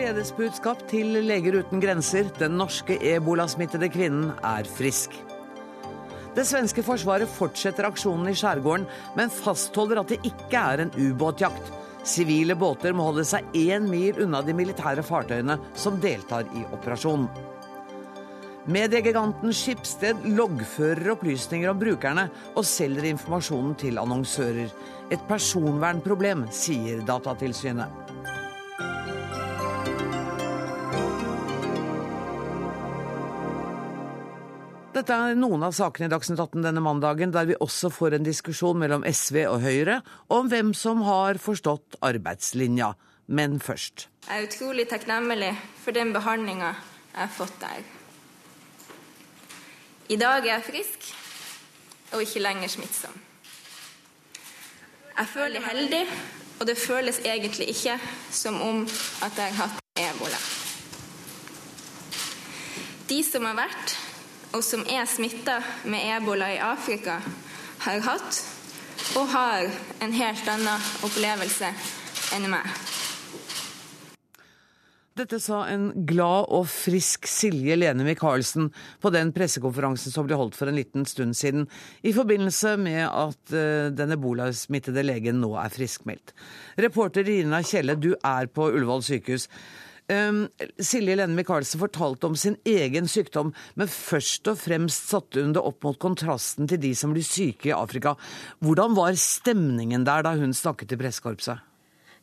Gledesbudskap til Leger uten grenser. Den norske ebolasmittede kvinnen er frisk. Det svenske forsvaret fortsetter aksjonen i skjærgården, men fastholder at det ikke er en ubåtjakt. Sivile båter må holde seg én mil unna de militære fartøyene som deltar i operasjonen. Mediegiganten Skipsted loggfører opplysninger om brukerne og selger informasjonen til annonsører. Et personvernproblem, sier Datatilsynet. Dette er noen av sakene i Dagsnytt 18 denne mandagen, der vi også får en diskusjon mellom SV og Høyre om hvem som har forstått arbeidslinja. Men først. Jeg er utrolig takknemlig for den behandlinga jeg har fått der. I dag er jeg frisk og ikke lenger smittsom. Jeg føler meg heldig, og det føles egentlig ikke som om at jeg har hatt ebola. De som har vært og som er smitta med ebola i Afrika, har hatt og har en helt annen opplevelse enn meg. Dette sa en glad og frisk Silje Lene Michaelsen på den pressekonferansen som ble holdt for en liten stund siden, i forbindelse med at uh, den ebolasmittede legen nå er friskmeldt. Reporter Rina Kjelle, du er på Ullevål sykehus. Um, Silje Lenne Michaelsen fortalte om sin egen sykdom, men først og fremst satte hun det opp mot kontrasten til de som blir syke i Afrika. Hvordan var stemningen der da hun snakket til pressekorpset?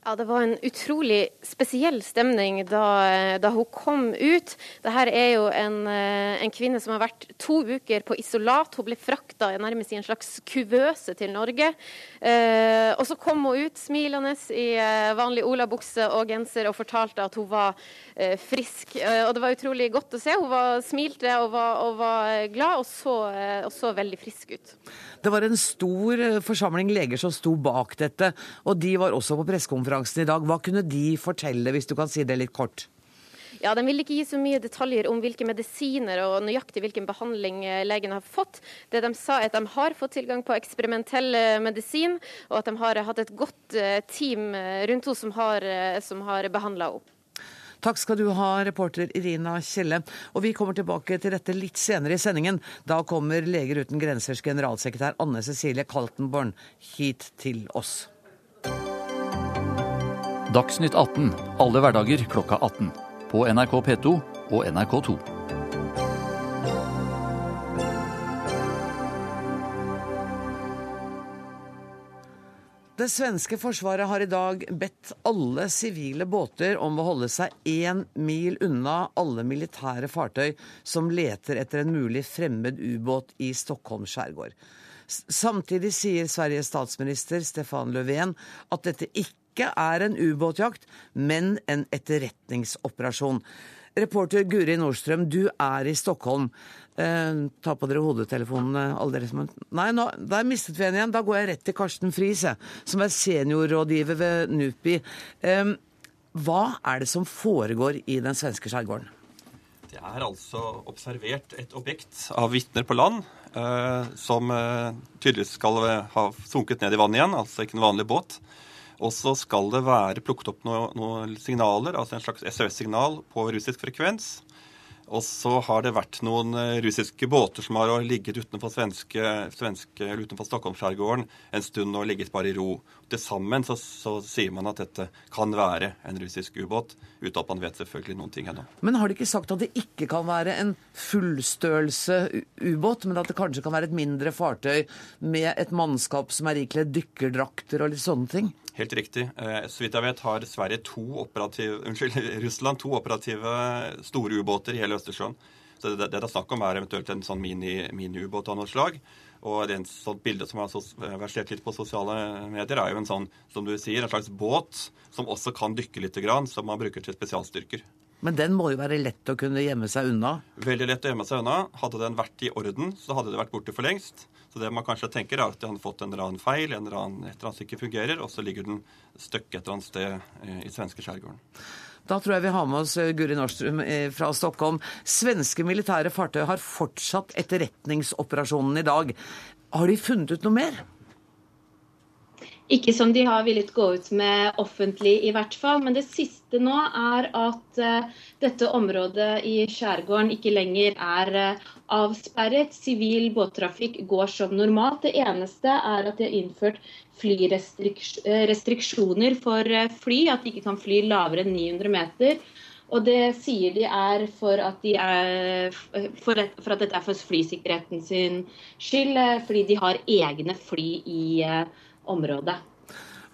Ja, Det var en utrolig spesiell stemning da, da hun kom ut. Dette er jo en, eh, en, kvinne som har vært to uker på isolat. Hun ble frakta nærmest i en slags kuvøse til Norge. Eh, og så kom hun ut smilende i eh, vanlig olabukse og genser og fortalte at hun var eh, frisk. Eh, og det var utrolig godt å se. Hun var, smilte og var, og var glad og så, eh, og så veldig frisk ut. Det var en stor forsamling leger som sto bak dette, og de var også på pressekonferansen pressekonferansen i dag. Hva kunne de fortelle, hvis du kan si det litt kort? Ja, De vil ikke gi så mye detaljer om hvilke medisiner og nøyaktig hvilken behandling legene legen har fått. Det de sa er at de har fått tilgang på eksperimentell eh, medisin, og at de har hatt et godt eh, team rundt henne som har, som har behandla henne. Takk skal du ha, reporter Irina Kjelle. Og vi kommer tilbake til dette litt senere i sendingen. Da kommer Leger uten grensers generalsekretær Anne Cecilie Kaltenborn hit til oss. Dagsnytt 18 alle hverdager klokka 18. På NRK P2 og NRK2. Det svenske forsvaret har i dag bedt alle sivile båter om å holde seg én mil unna alle militære fartøy som leter etter en mulig fremmed ubåt i Stockholm skjærgård. Samtidig sier Sveriges statsminister Stefan Löfven at dette ikke ikke er en ubåtjakt, men en etterretningsoperasjon. Reporter Guri Nordstrøm, du er i Stockholm. Eh, ta på dere hodetelefonene, alle dere som Nei, nå, der mistet vi en igjen. Da går jeg rett til Karsten Friis, som er seniorrådgiver ved NUPI. Eh, hva er det som foregår i den svenske skjærgården? Det er altså observert et objekt av vitner på land eh, som eh, tydeligvis skal ha sunket ned i vannet igjen, altså ikke en vanlig båt. Og så skal det være plukket opp noen noe signaler, altså en slags SOS-signal på russisk frekvens. Og så har det vært noen eh, russiske båter som har ligget utenfor, svenske, svenske, utenfor Stockholmsskjærgården en stund og ligget bare i ro. Til sammen så, så, sier man at dette kan være en russisk ubåt, uten at man vet selvfølgelig noen ting ennå. Men har de ikke sagt at det ikke kan være en fullstørrelse ubåt, men at det kanskje kan være et mindre fartøy med et mannskap som er ikledd dykkerdrakter og litt sånne ting? Helt riktig. Eh, så vidt jeg vet har Sverige to operative, unnskyld, Russland to operative store ubåter i hele Østersjøen. Så det, det er snakk om er eventuelt en sånn mini-ubåt mini av noe slag. Og det sånt bilde som har versert litt på sosiale medier, er jo en sånn, som du sier, en slags båt som også kan dykke litt, som man bruker til spesialstyrker. Men den må jo være lett å kunne gjemme seg unna? Veldig lett å gjemme seg unna. Hadde den vært i orden, så hadde det vært borte for lengst. Så det man kanskje tenker, er at de har fått en eller annen feil, en eller annen, et eller annet som ikke fungerer, og så ligger den støkk et eller annet sted eh, i svenske skjærgården. Da tror jeg vi har med oss eh, Guri Nordstrøm eh, fra Stockholm. Svenske militære fartøy har fortsatt etterretningsoperasjonen i dag. Har de funnet ut noe mer? Ikke som de har villet gå ut med offentlig, i hvert fall. Men det siste nå er at uh, dette området i skjærgården ikke lenger er uh, avsperret. Sivil båttrafikk går som normalt. Det eneste er at de har innført flyrestriksjoner for for fly. At de ikke kan fly lavere enn 900 meter. Og det sier de er for at, de er, for, for at dette er for flysikkerheten sin skyld, fordi de har egne fly i uh, området.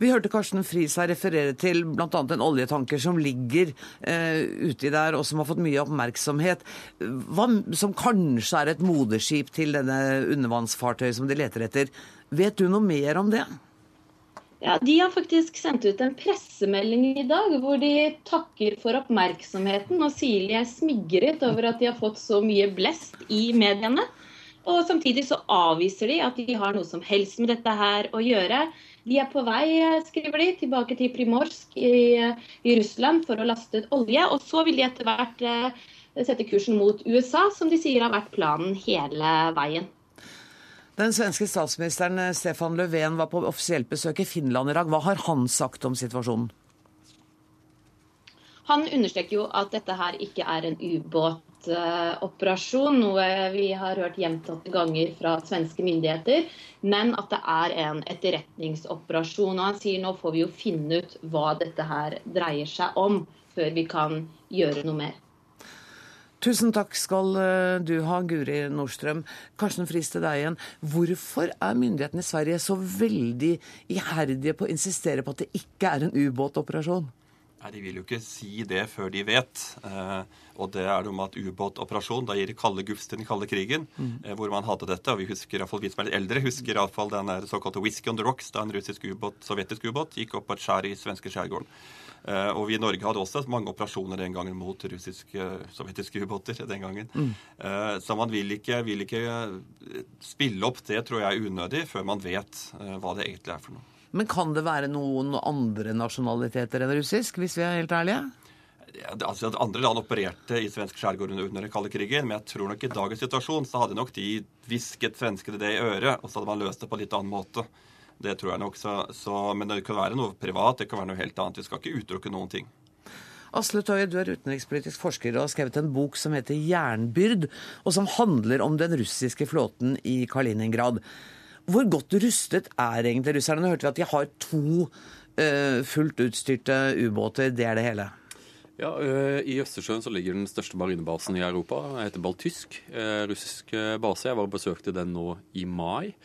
Vi hørte Karsten Friis her referere til bl.a. en oljetanker som ligger eh, uti der, og som har fått mye oppmerksomhet. Hva, som kanskje er et moderskip til denne undervannsfartøyet som de leter etter. Vet du noe mer om det? Ja, De har faktisk sendt ut en pressemelding i dag hvor de takker for oppmerksomheten og sier de er smigret over at de har fått så mye blest i mediene. Og samtidig så avviser de at de har noe som helst med dette her å gjøre. De er på vei, skriver de, tilbake til Primorsk i, i Russland for å laste ut olje. Og så vil de etter hvert eh, sette kursen mot USA, som de sier har vært planen hele veien. Den svenske statsministeren eh, Stefan Löfven var på offisielt besøk i Finland i dag. Hva har han sagt om situasjonen? Han understreker jo at dette her ikke er en ubåt operasjon, noe vi har hørt gjentatte ganger fra svenske myndigheter, men at det er en etterretningsoperasjon. Og han sier nå får vi jo finne ut hva dette her dreier seg om, før vi kan gjøre noe mer. Tusen takk skal eh, du ha, Guri Nordstrøm. Karsten Friis til deg igjen. Hvorfor er myndighetene i Sverige så veldig iherdige på å insistere på at det ikke er en ubåtoperasjon? Nei, De vil jo ikke si det før de vet. Eh, og det er noe med at ubåtoperasjon da gir det kalde gufs til den kalde krigen, mm. eh, hvor man hadde dette. Og vi husker, iallfall, vi som er litt eldre, husker iallfall den der såkalte Whisky on the Rocks, da en russisk ubåt, sovjetisk ubåt gikk opp på et skjær i svenske skjærgården. Eh, og vi i Norge hadde også mange operasjoner den gangen mot russiske, sovjetiske ubåter. den gangen. Mm. Eh, så man vil ikke, vil ikke spille opp det, tror jeg unødig, før man vet hva det egentlig er for noe. Men kan det være noen andre nasjonaliteter enn russisk, hvis vi er helt ærlige? Ja, altså Andre land opererte i svensk skjærgård under den kalde krigen, men jeg tror nok i dagens situasjon så hadde nok de hvisket svenskene det i øret, og så hadde man løst det på en litt annen måte. Det tror jeg nok. Så, så, men det kan være noe privat, det kan være noe helt annet. Vi skal ikke utelukke noen ting. Asle Tøye, du er utenrikspolitisk forsker og har skrevet en bok som heter 'Jernbyrd', og som handler om den russiske flåten i Kaliningrad. Hvor godt rustet er egentlig russerne? Nå hørte vi at de har to uh, fullt utstyrte ubåter. Det er det hele. Ja, uh, I Østersjøen så ligger den største marinebasen i Europa. Den heter Baltysk. Uh, russisk base. Jeg var og besøkte den nå i mai.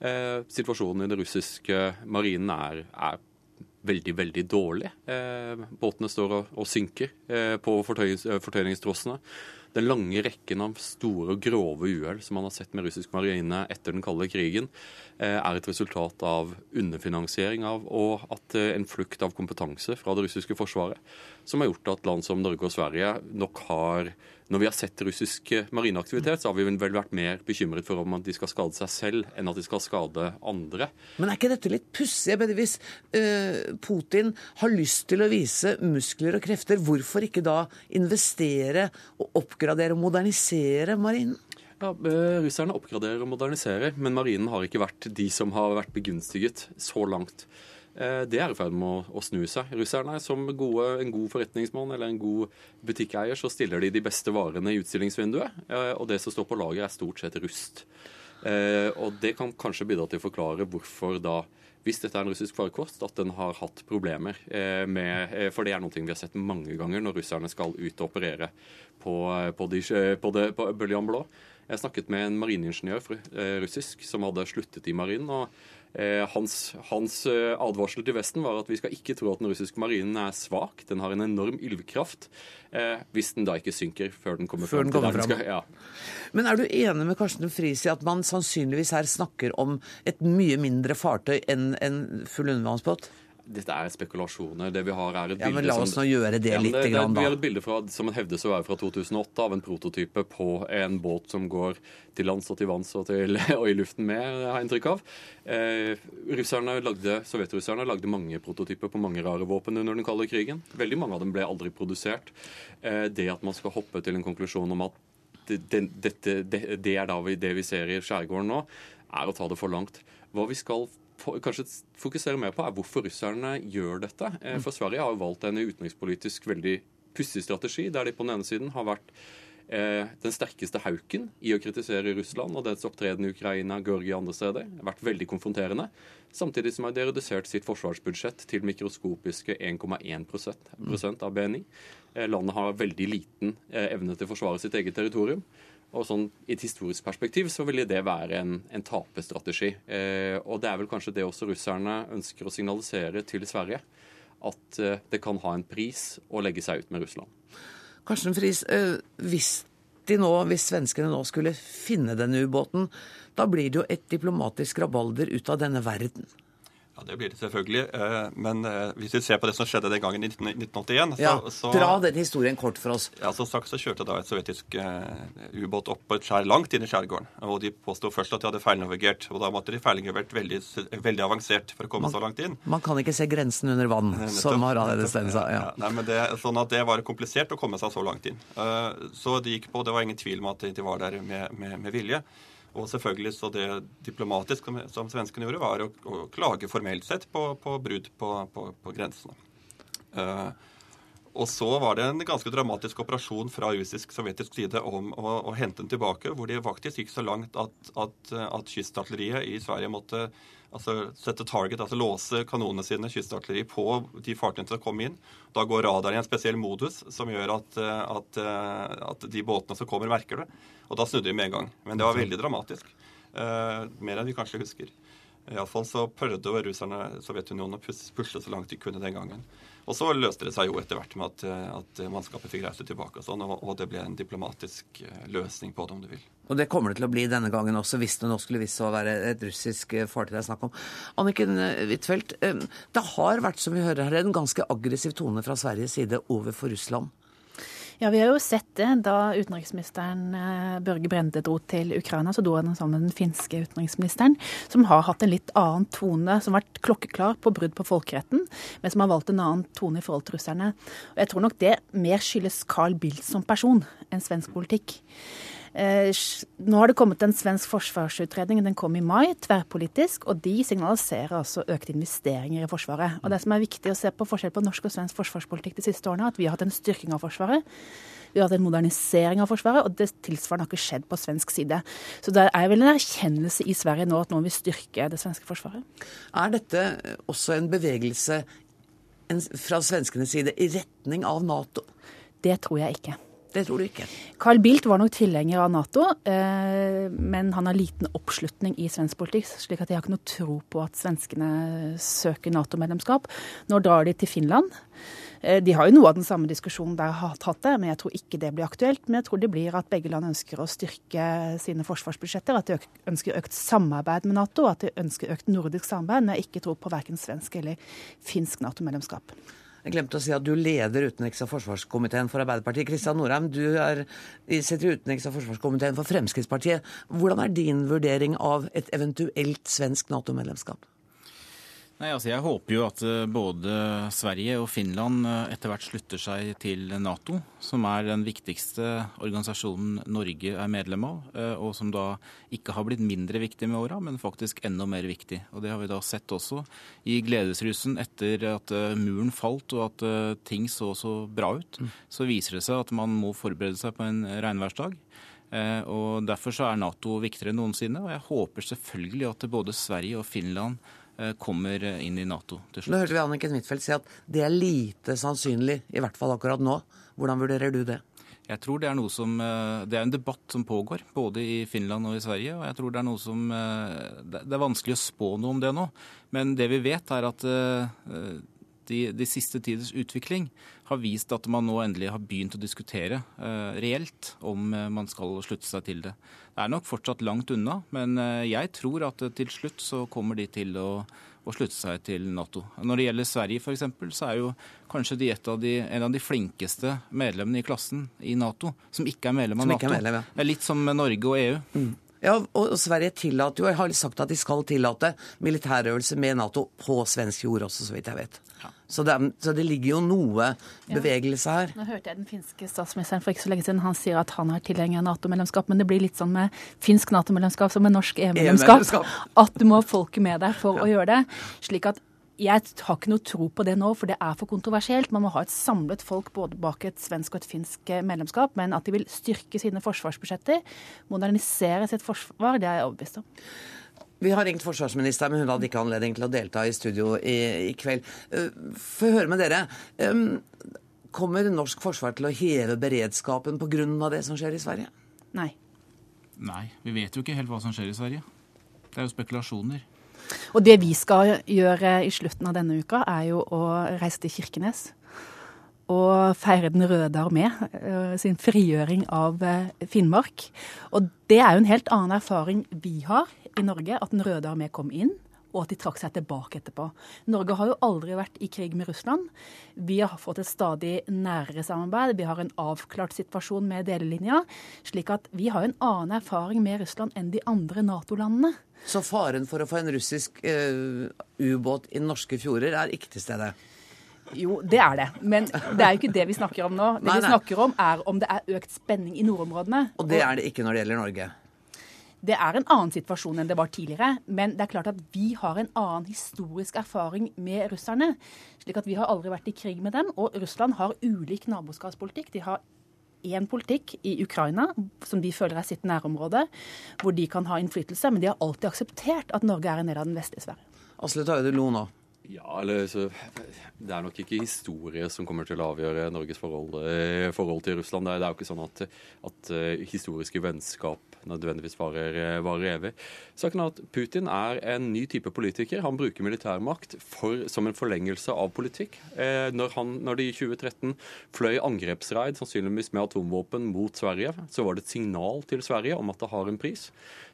Situasjonen i den russiske marinen er, er veldig, veldig dårlig. Båtene står og, og synker på fortøyningstrossene. Den lange rekken av store og grove uhell som man har sett med russisk marine etter den kalde krigen, eh, er et resultat av underfinansiering av og at eh, en flukt av kompetanse fra det russiske forsvaret, som har gjort at land som Norge og Sverige nok har når vi har sett russisk eh, marineaktivitet, så har vi vel vært mer bekymret for om de skal skade seg selv, enn at de skal skade andre. Men er ikke dette litt pussig? Hvis uh, Putin har lyst til å vise muskler og krefter, hvorfor ikke da investere og oppgradere og modernisere marinen? Ja, eh, Russerne oppgraderer og moderniserer, men marinen har ikke vært de som har vært begunstiget så langt. Eh, det er i ferd med å, snu seg. Russerne, som gode, en god forretningsmann eller en god butikkeier, så stiller de de beste varene i utstillingsvinduet, eh, og det som står på lager, er stort sett rust. Eh, og det kan kanskje bidra til å forklare hvorfor da hvis dette er en russisk farkost, at den har hatt problemer med For det er noe vi har sett mange ganger når russerne skal ut og operere på, på, de, på, det, på Bøljan Blå. Jeg snakket med en marineingeniør russisk som hadde sluttet i marinen. og Eh, hans, hans, eh, advarsel til Vesten var at vi skal ikke tro at den russiske marinen er svak. Den har en enorm ildkraft. Eh, hvis den da ikke synker før den kommer før fram. Den kommer fram. ja. Men er du enig med Karsten Friis i at man sannsynligvis her snakker om et mye mindre fartøy enn en full undervannsbåt? Dette er spekulasjoner. Det vi har er et bilde ja, men La oss nå gjøre det ja, litt. Det, grann, da. Vi har et bilde fra, som hevdes å være fra 2008 av en prototype på en båt som går til lands og til vanns og, og i luften med, har jeg inntrykk av. Eh, lagde, Sovjetrusserne lagde mange prototyper på mange rare våpen under den kalde krigen. Veldig mange av dem ble aldri produsert. Eh, det at man skal hoppe til en konklusjon om at det, det, det, det er vi, det vi ser i skjærgården nå, er å ta det for langt. Hva vi skal kanskje fokusere mer på, er hvorfor russerne gjør dette. Eh, for Sverige har valgt en utenrikspolitisk veldig pussig strategi, der de på den ene siden har vært eh, den sterkeste hauken i å kritisere Russland og dets opptreden i Ukraina, Georgia og andre steder. Har Vært veldig konfronterende. Samtidig som de har redusert sitt forsvarsbudsjett til mikroskopiske 1,1 av BNI. Eh, landet har veldig liten evne til å forsvare sitt eget territorium. Og sånn, I et historisk perspektiv så ville det være en, en tapestrategi. Eh, og det er vel kanskje det også russerne ønsker å signalisere til Sverige. At eh, det kan ha en pris å legge seg ut med Russland. Karsten Friis, eh, hvis, nå, hvis svenskene nå skulle finne denne ubåten, da blir det jo et diplomatisk rabalder ut av denne verden. Ja, Det blir det selvfølgelig. eh, Men eh, hvis vi ser på det som skjedde den gangen i 1981 så, Ja, så, Dra den historien kort for oss. ja, Som sagt så kjørte da et sovjetisk eh, ubåt opp på et skjær langt inn i skjærgården. Og de påsto først at de hadde feilnavigert. Og da måtte de feilnavigert veldig, veldig avansert for å komme så langt inn. Man kan ikke se grensen under vann, som Harald Edestein sa. Ja. Ja, nei, men det, sånn at det var komplisert å komme seg så langt inn. Så det gikk på, det var ingen tvil om at de var der med, med, med vilje. Og selvfølgelig så det diplomatisk som, svenskene gjorde, var å, å klage formelt sett på, på brudd på, på, på grensene. Uh, og så var det en ganske dramatisk operasjon fra russisk-sovjetisk side om å, å hente den tilbake, hvor det faktisk gikk så langt at, at, at kystartilleriet i Sverige måtte altså, sette target, altså låse kanonene sine, kystartilleri, på de fartøyene som kom inn. Da går radaren i en spesiell modus som gjør at, at de båtene som kommer, merker det. Og da snudde de med en gang. Men det var veldig dramatisk. Eh, mer enn vi kanskje husker. Iallfall så prøvde russerne Sovjetunionen å pusle så langt de kunne den gangen. Og så løste det seg jo etter hvert med at, eh, at mannskapet fikk reise tilbake, og sånn, og, og det ble en diplomatisk eh, løsning på det, om du vil. Og det kommer det til å bli denne gangen også, hvis det nå skulle vise seg å være et russisk eh, fartøy det er snakk om. Anniken Huitfeldt, det har vært, som vi hører her, en ganske aggressiv tone fra Sveriges side overfor Russland. Ja, Vi har jo sett det da utenriksministeren eh, Børge Brende dro til Ukraina. Så dro han sammen med den finske utenriksministeren, som har hatt en litt annen tone, som har vært klokkeklar på brudd på folkeretten, men som har valgt en annen tone i forhold til russerne. Og Jeg tror nok det mer skyldes Carl Bildt som person enn svensk politikk. Eh, Nå har det kommet en svensk forsvarsutredning, den kom i mai, tverrpolitisk, og de signaliserer altså økte investeringer i Forsvaret. Og Det som er viktig å se på forskjell på norsk og svensk forsvarspolitikk de siste årene, er at vi har hatt en styrking av Forsvaret. Vi har hatt en modernisering av Forsvaret, og det tilsvarende har ikke skjedd på svensk side. Så det er vel en erkjennelse i Sverige nå at nå vil styrke det svenske forsvaret. Er dette også en bevegelse fra svenskenes side i retning av Nato? Det tror jeg ikke. Det tror du ikke? Carl Bildt var nok tilhenger av Nato, eh, men han har liten oppslutning i svensk politikk, slik at jeg har ikke noe tro på at svenskene søker Nato-medlemskap. Nå drar de til Finland. Eh, De har jo noe av den samme diskusjonen der har hatt det, men jeg tror ikke det blir aktuelt. Men jeg tror det blir at begge land ønsker å styrke sine forsvarsbudsjetter, at de ønsker økt samarbeid med Nato, at de ønsker økt nordisk samarbeid, men jeg ikke tror på verken svensk eller finsk Nato-medlemskap. Jeg glemte å si at du leder utenriks- og forsvarskomiteen for Arbeiderpartiet. Kristian Norheim, du er, sitter i utenriks- og forsvarskomiteen for Fremskrittspartiet. Hvordan er din vurdering av et eventuelt svensk Nato-medlemskap? Nei, altså Jeg håper jo at eh, både Sverige og Finland eh, etter hvert slutter seg til Nato, som er den viktigste organisasjonen Norge er medlem av, eh, og som da ikke har blitt mindre viktig med åra, men faktisk enda mer viktig. Og Det har vi da sett også i gledesrusen etter at muren falt og at ting så så bra ut. Så viser det seg at man må forberede seg på en regnværsdag. Og Derfor så er Nato viktigere enn noensinne. Og jeg håper selvfølgelig at både Sverige og Finland kommer inn i Nato til slutt. Nå hørte vi Anniken Huitfeldt si at det er lite sannsynlig, i hvert fall akkurat nå. Hvordan vurderer du det? Jeg tror det er noe som eh, Det er en debatt som pågår, både i Finland og i Sverige. Og jeg tror det er noe som eh, Det er vanskelig å spå noe om det nå. Men det vi vet, er at eh, de, de siste tiders utvikling har vist at man nå endelig har begynt å diskutere uh, reelt om eh, man skal slutte seg til det. Det er nok fortsatt langt unna, men eh, jeg tror at til slutt så kommer de til å, å slutte seg til Nato. Når det gjelder Sverige f.eks., så er jo kanskje de, et av de en av de flinkeste medlemmene i klassen i Nato som ikke er medlem av Nato. ikke er medlem, ja. Det er litt som Norge og EU. Ja, og Sverige tillater jo, jeg har sagt at de skal tillate militærøvelser med Nato på svensk jord også, så vidt jeg vet. Så det, så det ligger jo noe bevegelse her. Nå hørte jeg den finske statsministeren for ikke så lenge siden. Han sier at han er tilhenger av Nato-medlemskap, men det blir litt sånn med finsk Nato-medlemskap som med norsk EU-medlemskap. At du må ha folket med deg for å gjøre det. Slik at jeg har ikke noe tro på det nå, for det er for kontroversielt. Man må ha et samlet folk både bak et svensk og et finsk eh, medlemskap. Men at de vil styrke sine forsvarsbudsjetter, modernisere sitt forsvar, det er jeg overbevist om. Vi har ringt forsvarsministeren, men hun hadde ikke anledning til å delta i studio i, i kveld. Uh, Få høre med dere. Kommer norsk forsvar til å heve beredskapen pga. det som skjer i Sverige? Nei. Nei, vi vet jo ikke helt hva som skjer i Sverige. Det er jo spekulasjoner. Og det vi skal gjøre i slutten av denne uka, er jo å reise til Kirkenes. Og feire Den røde armé uh, sin frigjøring av uh, Finnmark. Og det er jo en helt annen erfaring vi har i Norge, at Den røde armé kom inn og at de trakk seg tilbake etterpå. Norge har jo aldri vært i krig med Russland. Vi har fått et stadig nærere samarbeid. Vi har en avklart situasjon med delelinja. Slik at vi har en annen erfaring med Russland enn de andre Nato-landene. Så faren for å få en russisk uh, ubåt i norske fjorder er ikke til stede? Jo, det er det. Men det er jo ikke det vi snakker om nå. Det nei, nei. vi snakker om, er om det er økt spenning i nordområdene. Og det er det ikke når det gjelder Norge? Det er en annen situasjon enn det var tidligere. Men det er klart at vi har en annen historisk erfaring med russerne. slik at vi har aldri vært i krig med dem. Og Russland har ulik naboskapspolitikk. De har én politikk i Ukraina, som de føler er sitt nærområde, hvor de kan ha innflytelse. Men de har alltid akseptert at Norge er en del av den vestlige sfære. Asle Taide Lo nå. Ja, eller så, Det er nok ikke historie som kommer til å avgjøre Norges forhold, eh, forhold til Russland. Det er, det er, jo ikke sånn at, at uh, historiske vennskap nødvendigvis varer, eh, varer evig. Saken er at Putin er en ny type politiker. Han bruker militærmakt for, som en forlengelse av politikk. Eh, når, han, når, de i 2013 fløy angrepsraid, sannsynligvis med atomvåpen, mot Sverige, så var det et signal til Sverige om at det har en pris.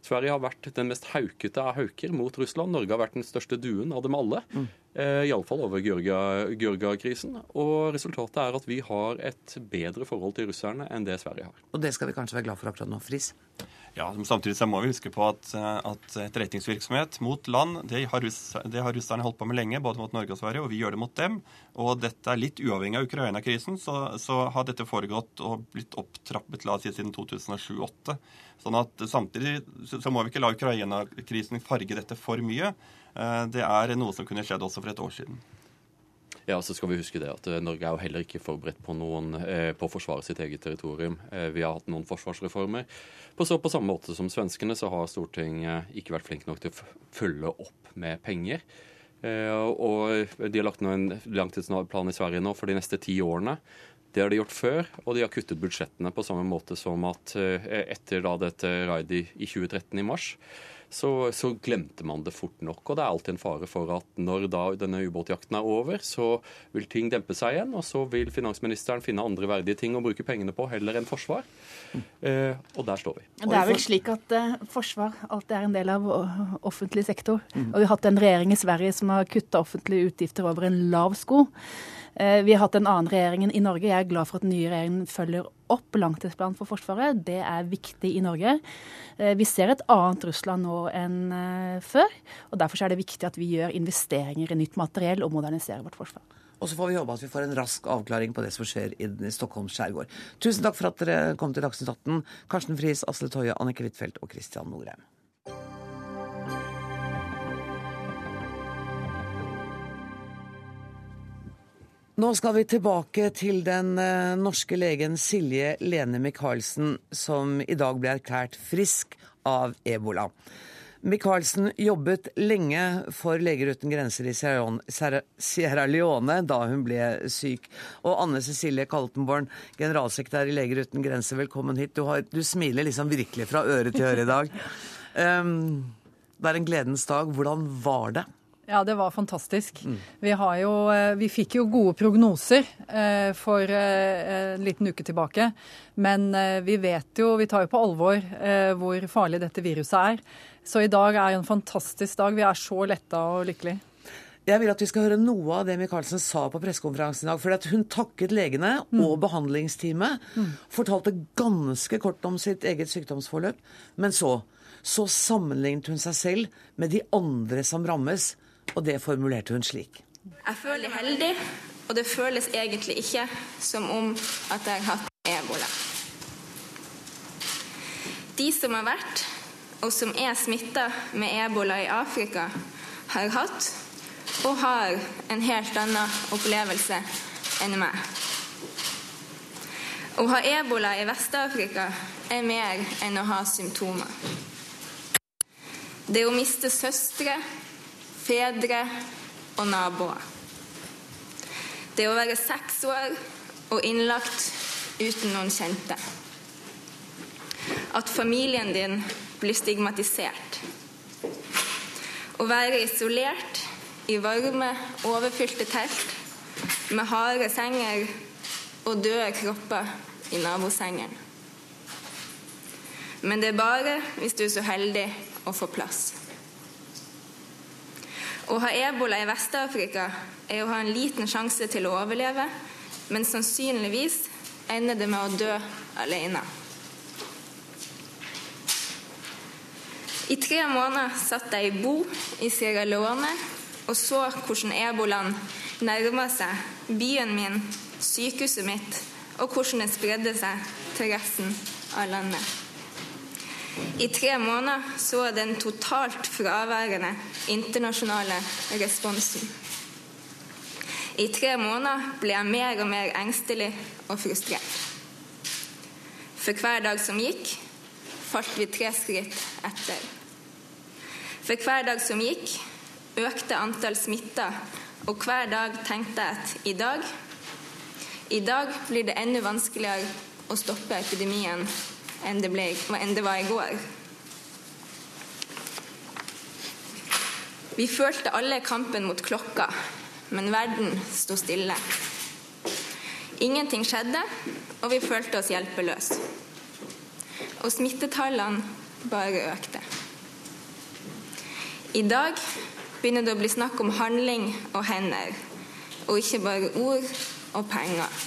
Sverige har vært den mest haukete av hauker mot Russland. Norge har vært den største duen av dem alle. Mm. Eh, Iallfall over Gjørga-krisen, Og resultatet er at vi har et bedre forhold til russerne enn det Sverige har. Og det skal vi kanskje være glad for akkurat nå. Friis? Ja, men Samtidig så må vi huske på at, eh, at etterretningsvirksomhet mot land det har, russ, det har, russerne holdt på med lenge, både mot Norge og Sverige, og vi gjør det mot dem. Og dette er litt uavhengig av Ukraina-krisen, så, så, har dette foregått og blitt opptrappet la oss si, siden 2007-2008. Sånn at samtidig så må vi ikke la Ukraina-krisen farge dette for mye. Eh, det er noe som kunne skjedd også for et år siden. Ja, så skal vi huske det at eh, Norge er jo heller ikke forberedt på, noen, eh, på å forsvare sitt eget territorium. Eh, vi har hatt noen forsvarsreformer. På, så, på samme måte som svenskene så har Stortinget ikke vært flink nok til å følge opp med penger. Og de har lagt noe en langtidsplan i Sverige nå for de neste ti årene. Det har de gjort før, og de har kuttet budsjettene på samme måte som at etter da dette raidet i 2013 i mars, så, så, glemte man det fort nok. Og det er alltid en fare for at når da denne ubåtjakten er over, så vil ting dempe seg igjen, og så vil finansministeren finne andre verdige ting å bruke pengene på heller enn forsvar. Eh, og der står vi. Det er vel slik at eh, forsvar alltid er en del av offentlig sektor. Mm. Og vi har hatt en regjering i Sverige som har kutta offentlige utgifter over en lav sko. Eh, vi har hatt en annen regjering i Norge. Jeg er glad for at den nye regjeringen følger opp langtidsplanen for Forsvaret. Det er viktig i Norge. Eh, vi ser et annet Russland nå enn eh, før. og Derfor er det viktig at vi gjør investeringer i nytt materiell og moderniserer vårt forsvar. Og så får vi håpe at vi får en rask avklaring på det som skjer i Stockholms skjærgård. Tusen takk for at dere kom til Dagsnytt 18. Karsten Friis, Asle Toje, Annike Huitfeldt og Christian Norheim. Nå skal vi tilbake til den eh, norske legen Silje Lene Michaelsen, som i dag ble erklært frisk av ebola. Michaelsen jobbet lenge for Leger uten grenser i Sierra Leone da hun ble syk. Og Anne Cecilie Kaltenborn, generalsekretær i Leger uten grenser, velkommen hit. Du, har, du smiler liksom virkelig fra øre til øre i dag. Um, det er en gledens dag. Hvordan var det? Ja, det var fantastisk. Mm. Vi, jo, eh, vi, fikk jo gode prognoser eh, for eh, en liten uke tilbake. Men eh, vi vet jo, vi tar jo på alvor eh, hvor farlig dette viruset er. Så i dag er en fantastisk dag. Vi er så letta og lykkelige. Jeg vil at vi skal høre noe av det Michaelsen sa på pressekonferansen i dag. For hun takket legene mm. og behandlingsteamet. Mm. Fortalte ganske kort om sitt eget sykdomsforløp. Men så så sammenlignet hun seg selv med de andre som rammes, og det formulerte hun slik. Jeg føler heldig, og det føles egentlig ikke som om at jeg har hatt ebola. De som har vært, og som er smitta med ebola i Afrika, har hatt og har en helt annen opplevelse enn meg. Å ha ebola i Vest-Afrika er mer enn å ha symptomer. Det å miste søstre, fedre og naboer. Det å være seks år og innlagt uten noen kjente. At familien din blir stigmatisert. Å være isolert i varme, overfylte telt med harde senger og døde kropper i nabosengen. Men det er bare hvis du er så heldig å få plass. Å ha ebola i Vest-Afrika er å ha en liten sjanse til å overleve, men sannsynligvis ender det med å dø alene. I tre måneder satt jeg i Bo i Sierra Leone og så hvordan ebolaen nærma seg byen min, sykehuset mitt, og hvordan det spredde seg til resten av landet. I tre måneder så den totalt fraværende internasjonale responsen. I tre måneder ble jeg mer og mer engstelig og frustrert. For hver dag som gikk, falt vi tre skritt etter. For hver dag som gikk, økte antall smitta, og hver dag tenkte jeg at i dag i dag blir det enda vanskeligere å stoppe epidemien enn det, ble, enn det var i går. Vi følte alle kampen mot klokka, men verden sto stille. Ingenting skjedde, og vi følte oss hjelpeløse. Og smittetallene bare økte. I dag begynner det å bli snakk om handling og hender, og ikke bare ord og penger.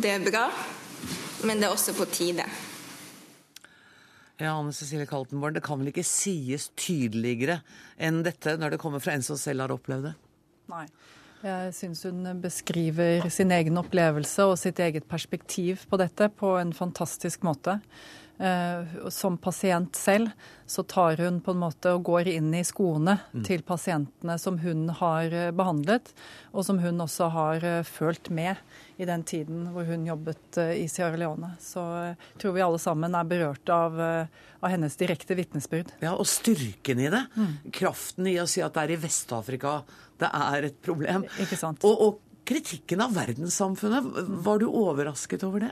Det er bra, men det er også på tide. Ja, Anne Cecilie Kaltenborn, det kan vel ikke sies tydeligere enn dette når det kommer fra en som selv har opplevd det? Nei. Jeg syns hun beskriver sin egen opplevelse og sitt eget perspektiv på dette på en fantastisk måte. Eh, som pasient selv så tar hun på en måte og går inn i skoene mm. til pasientene som hun har eh, behandlet, og som hun også har eh, følt med i den tiden hvor hun jobbet i Sierra Leone. Så jeg tror vi alle sammen er berørt av, av hennes direkte vitnesbyrd. Ja, og styrken i det. Mm. Kraften i å si at det er i Vest-Afrika det er et problem. Ikke sant. Og, og kritikken av verdenssamfunnet. Var du overrasket over det?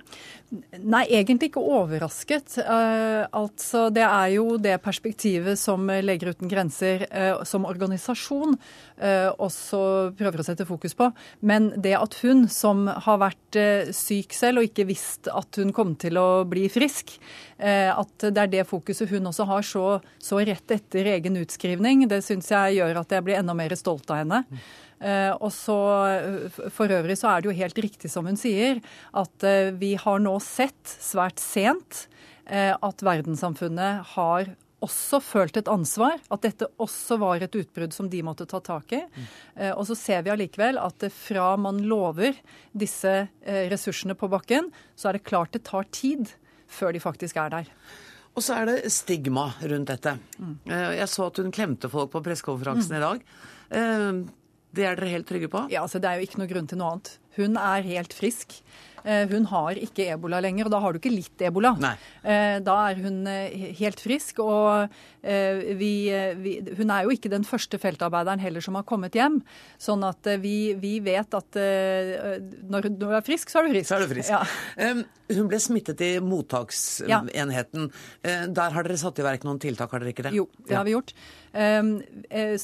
Nei, egentlig ikke overrasket. Uh, altså, det er jo det perspektivet som Leger uten grenser uh, som organisasjon uh, også prøver å sette fokus på. Men det at hun, som har vært syk selv og ikke visst at hun kom til å bli frisk, at det er det fokuset hun også har så, så rett etter egen utskrivning, det syns jeg gjør at jeg blir enda mer stolt av henne. Eh, og så For øvrig så er det jo helt riktig som hun sier, at eh, vi har nå sett svært sent eh, at verdenssamfunnet har også følt et ansvar, at dette også var et utbrudd som de måtte ta tak i. Mm. Og så ser vi allikevel at fra man lover disse ressursene på bakken, så er det klart det tar tid før de faktisk er der. Og så er det stigma rundt dette. Mm. Jeg så at hun klemte folk på pressekonferansen mm. i dag. Det er dere helt trygge på? Ja, altså Det er jo ikke noe grunn til noe annet. Hun er helt frisk. Eh, hun har ikke ebola lenger, og da har du ikke litt ebola. Nei. Eh, da er hun eh, helt frisk, og vi, vi, Hun er jo ikke den første feltarbeideren heller som har kommet hjem. Sånn at vi, vi vet at når du er frisk, så er du frisk. Så er du frisk. Ja. Hun ble smittet i mottaksenheten. Ja. Der har dere satt i verk noen tiltak, har dere ikke det? Jo, det har vi gjort.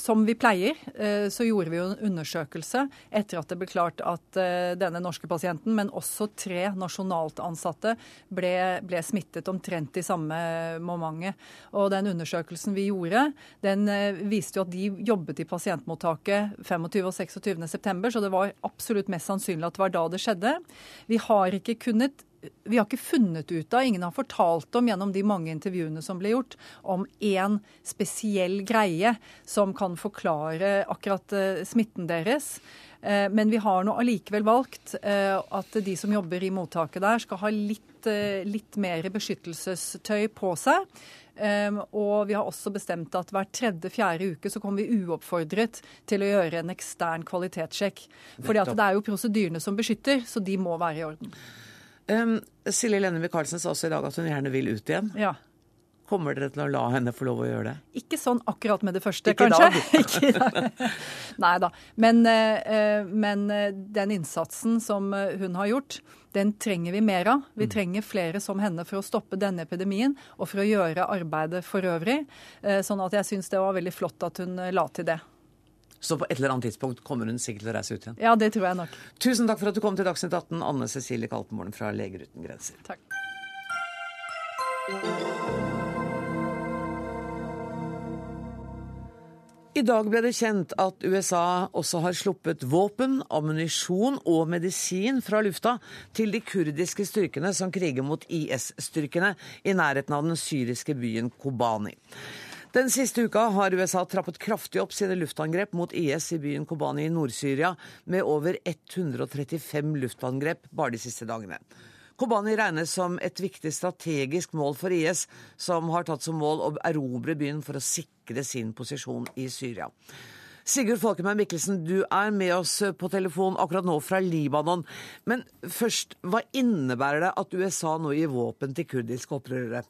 Som vi pleier, så gjorde vi jo en undersøkelse etter at det ble klart at denne norske pasienten, men også tre nasjonalt ansatte ble, ble smittet omtrent i samme momentet. Og den undersøkelsen vi gjorde, den eh, viste jo at de jobbet i pasientmottaket 25. og 26. september, så det var absolutt mest sannsynlig at det var da det skjedde. Vi har ikke kunnet vi har ikke funnet ut av, ingen har fortalt om gjennom de mange intervjuene som ble gjort, om én spesiell greie som kan forklare akkurat uh, smitten deres. Uh, men vi har nå allikevel valgt uh, at de som jobber i mottaket der, skal ha litt, litt mer beskyttelsestøy på seg. Um, og vi har også bestemt at hver tredje-fjerde uke så kommer vi uoppfordret til å gjøre en ekstern kvalitetssjekk. Fordi at det er jo prosedyrene som beskytter, så de må være i orden. Um, Silje Lenne Michaelsen sa også i dag at hun gjerne vil ut igjen. Ja. Kommer dere til å la henne få lov å gjøre det? Ikke sånn akkurat med det første, Ikke kanskje. Ikke i dag. Nei da. Men, uh, men uh, den innsatsen som hun har gjort, den trenger vi mer av. Vi trenger flere som henne for å stoppe denne epidemien og for å gjøre arbeidet for øvrig. Sånn at jeg syns det var veldig flott at hun la til det. Så på et eller annet tidspunkt kommer hun sikkert til å reise ut igjen? Ja, det tror jeg nok. Tusen takk for at du kom til Dagsnytt 18, Anne Cecilie Kaltenborn fra Leger uten grenser. Takk. I dag ble det kjent at USA også har sluppet våpen, ammunisjon og medisin fra lufta til de kurdiske styrkene som kriger mot IS-styrkene i nærheten av den syriske byen Kobani. Den siste uka har USA trappet kraftig opp sine luftangrep mot IS i byen Kobani i Nord-Syria, med over 135 luftangrep bare de siste dagene. Kobani regnes som et viktig strategisk mål for IS, som har tatt som mål å erobre byen for å sikre sin posisjon i Syria. Sigurd Falkenberg Mikkelsen, du er med oss på telefon akkurat nå fra Libanon. Men først, hva innebærer det at USA nå gir våpen til kurdiske opprørere?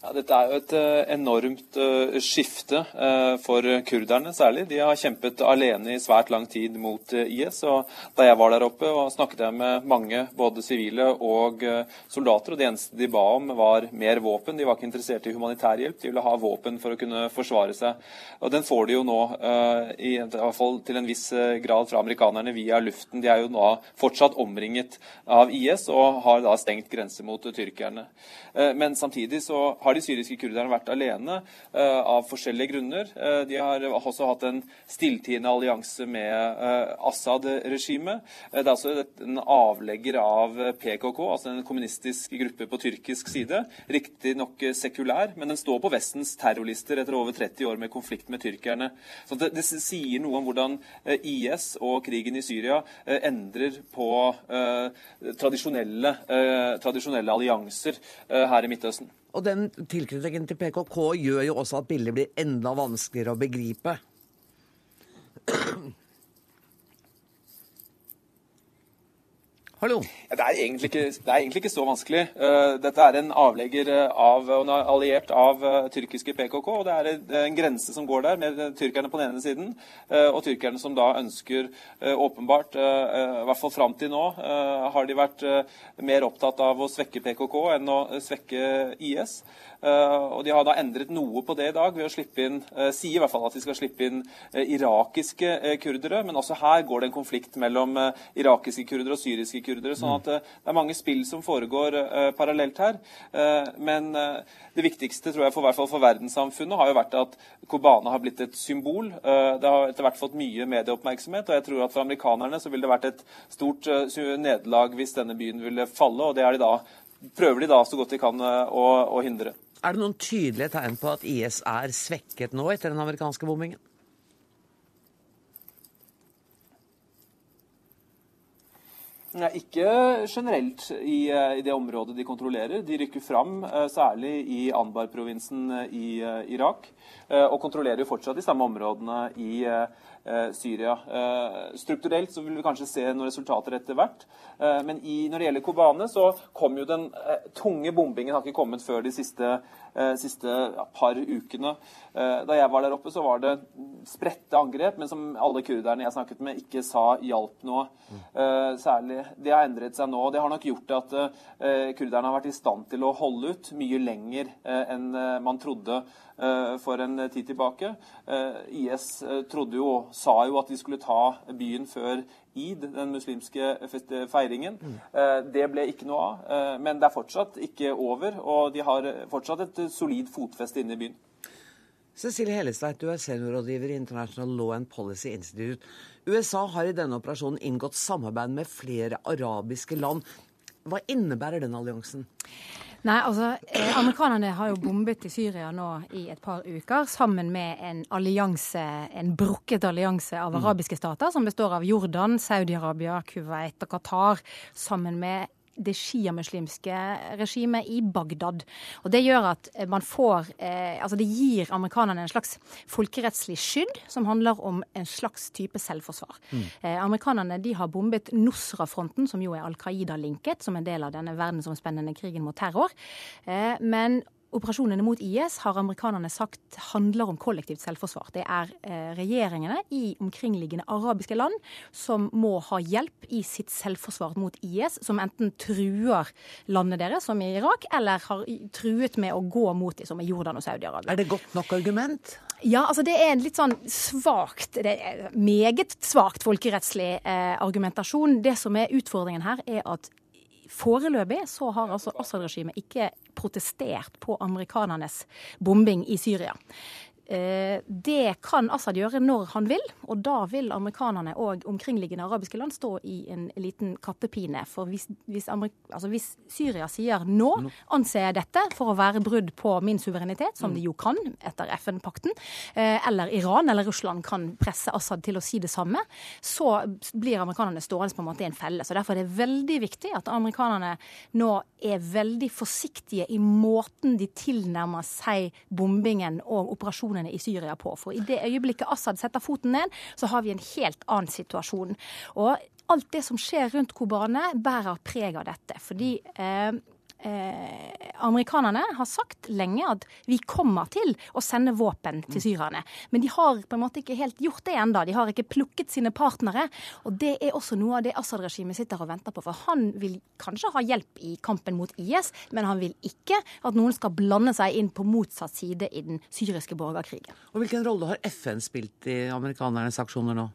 Ja, dette er jo et uh, enormt uh, skifte uh, for kurderne særlig. De har kjempet alene i svært lang tid mot IS. og Da jeg var der oppe, og snakket jeg med mange, både sivile og soldater, og det eneste de ba om, var mer våpen. De var ikke interessert i humanitær hjelp, de ville ha våpen for å kunne forsvare seg. Og Den får de jo nå, i hvert fall til en viss grad, fra amerikanerne via luften. De er jo nå fortsatt omringet av IS og har da stengt grense mot tyrkerne. Men samtidig så har har de syriske kurderne vært alene uh, av forskjellige grunner. Uh, de har også hatt en stilltiende allianse med uh, Assad-regimet. det er altså en avlegger av PKK, altså en kommunistisk gruppe på tyrkisk side. Riktignok sekulær, men den står på Vestens terrorlister etter over 30 år med konflikt med tyrkerne. Så det, det sier noe om hvordan IS og krigen i Syria endrer på tradisjonelle, tradisjonelle allianser her i Midtøsten. Og den tilknytningen til PKK gjør jo også at bildet blir enda vanskeligere å begripe. Hallo? Ja, det, er ikke, det, er egentlig ikke, så vanskelig. Uh, dette er en avlegger eh, av, og alliert av uh, tyrkiske PKK. og Det er en, en grense som går der, med tyrkerne på den ene siden, uh, og tyrkerne som da ønsker åpenbart, i hvert fall fram til nå, har de vært mer opptatt av å svekke PKK enn å svekke IS. og De har da endret noe på det i dag ved å slippe inn, sier i hvert fall at de skal slippe inn irakiske kurdere, men også her går det en konflikt mellom irakiske kurdere og syriske kurdere kurdere. sånn at eh, det er mange spill som foregår uh, parallelt her. Uh, men det viktigste tror jeg for, for verdenssamfunnet har jo vært at Kobane har blitt et symbol. det har etter hvert fått mye medieoppmerksomhet, og jeg tror at for amerikanerne så ville det vært et stort nederlag hvis denne byen ville falle, og det de da, prøver de da så godt de kan å, å hindre. Er det noen tydelige tegn på at IS er svekket nå etter den amerikanske bombingen? Nei, ikke generelt i, eh, i, det området de kontrollerer. De rykker fram, eh, særlig i Anbar-provinsen eh, i Irak, og kontrollerer jo fortsatt de samme områdene i Syria. Strukturelt så vil vi kanskje se noen resultater etter hvert. Men i, når det gjelder Kobane, så kom jo den tunge bombingen har ikke kommet før de siste, siste par ukene. Da jeg var der oppe, så var det spredte angrep, men som alle kurderne jeg snakket med, ikke sa hjalp noe. Særlig det har endret seg nå. og Det har nok gjort at kurderne har vært i stand til å holde ut mye lenger enn man trodde for en tid tilbake. IS trodde jo, sa jo at de skulle ta byen før id, den muslimske feiringen. Mm. Det ble ikke noe av. Men det er fortsatt ikke over, og de har fortsatt et solid fotfeste inne i byen. Cecilie Hellestveit, du er seniorrådgiver i International Law and Policy Institute. USA har i denne operasjonen inngått samarbeid med flere arabiske land. Hva innebærer den alliansen? Nei, altså, eh, Amerikanerne har jo bombet i Syria nå i et par uker sammen med en allianse, en brukket allianse av Mm. arabiske stater som består av Jordan, Saudi-Arabia, Kuwait og Qatar, sammen med det sjiamuslimske regimet i Bagdad. Og Det gjør at eh, man får eh, Altså det gir amerikanerne en slags folkerettslig skydd, som handler om en slags type selvforsvar. Mm. Eh, amerikanerne de har bombet Nusra-fronten, som jo er Al Qaida-linket, som en del av denne verdensomspennende krigen mot terror. Eh, men Operasjonene mot IS har amerikanerne sagt handler om kollektivt selvforsvar. Det er eh, regjeringene i omkringliggende arabiske land som må ha hjelp i sitt selvforsvar mot IS, som enten truer landet deres, som i Irak, eller har truet med å gå mot dem, som i Jordan og Saudi-Arabia. Er det godt nok argument? Ja, altså det er en litt sånn svakt, det er meget svakt folkerettslig eh, argumentasjon. Det som er utfordringen her, er at Foreløpig så har altså Assad-regimet ikke protestert på amerikanernes bombing i Syria. Eh, Det kan Assad gjøre når han vil, og da vil amerikanerne og omkringliggende arabiske land stå i en liten kattepine. For hvis, hvis, altså hvis Syria sier nå anser jeg dette for å være brudd på min suverenitet, som de jo kan etter FN-pakten, eh, eller Iran eller Russland kan presse Assad til å si det samme, så blir amerikanerne stående på en måte i en felle. Så Derfor er det veldig viktig at amerikanerne nå er veldig forsiktige i måten de tilnærmer seg bombingen og operasjonene i Syria på. For i det øyeblikket Assad setter foten ned, så har vi en helt annen situasjon. Og alt det som skjer rundt Kobane, bærer preg av dette. Fordi eh, Eh, amerikanerne har sagt lenge at vi kommer til å sende våpen til syrerne. Men de har på en måte ikke helt gjort det ennå. De har ikke plukket sine partnere. Og det er også noe av det Assad-regimet sitter og venter på. For han vil kanskje ha hjelp i kampen mot IS, men han vil ikke at noen skal blande seg inn på motsatt side i den syriske borgerkrigen. Og Hvilken rolle har FN spilt i amerikanernes aksjoner nå?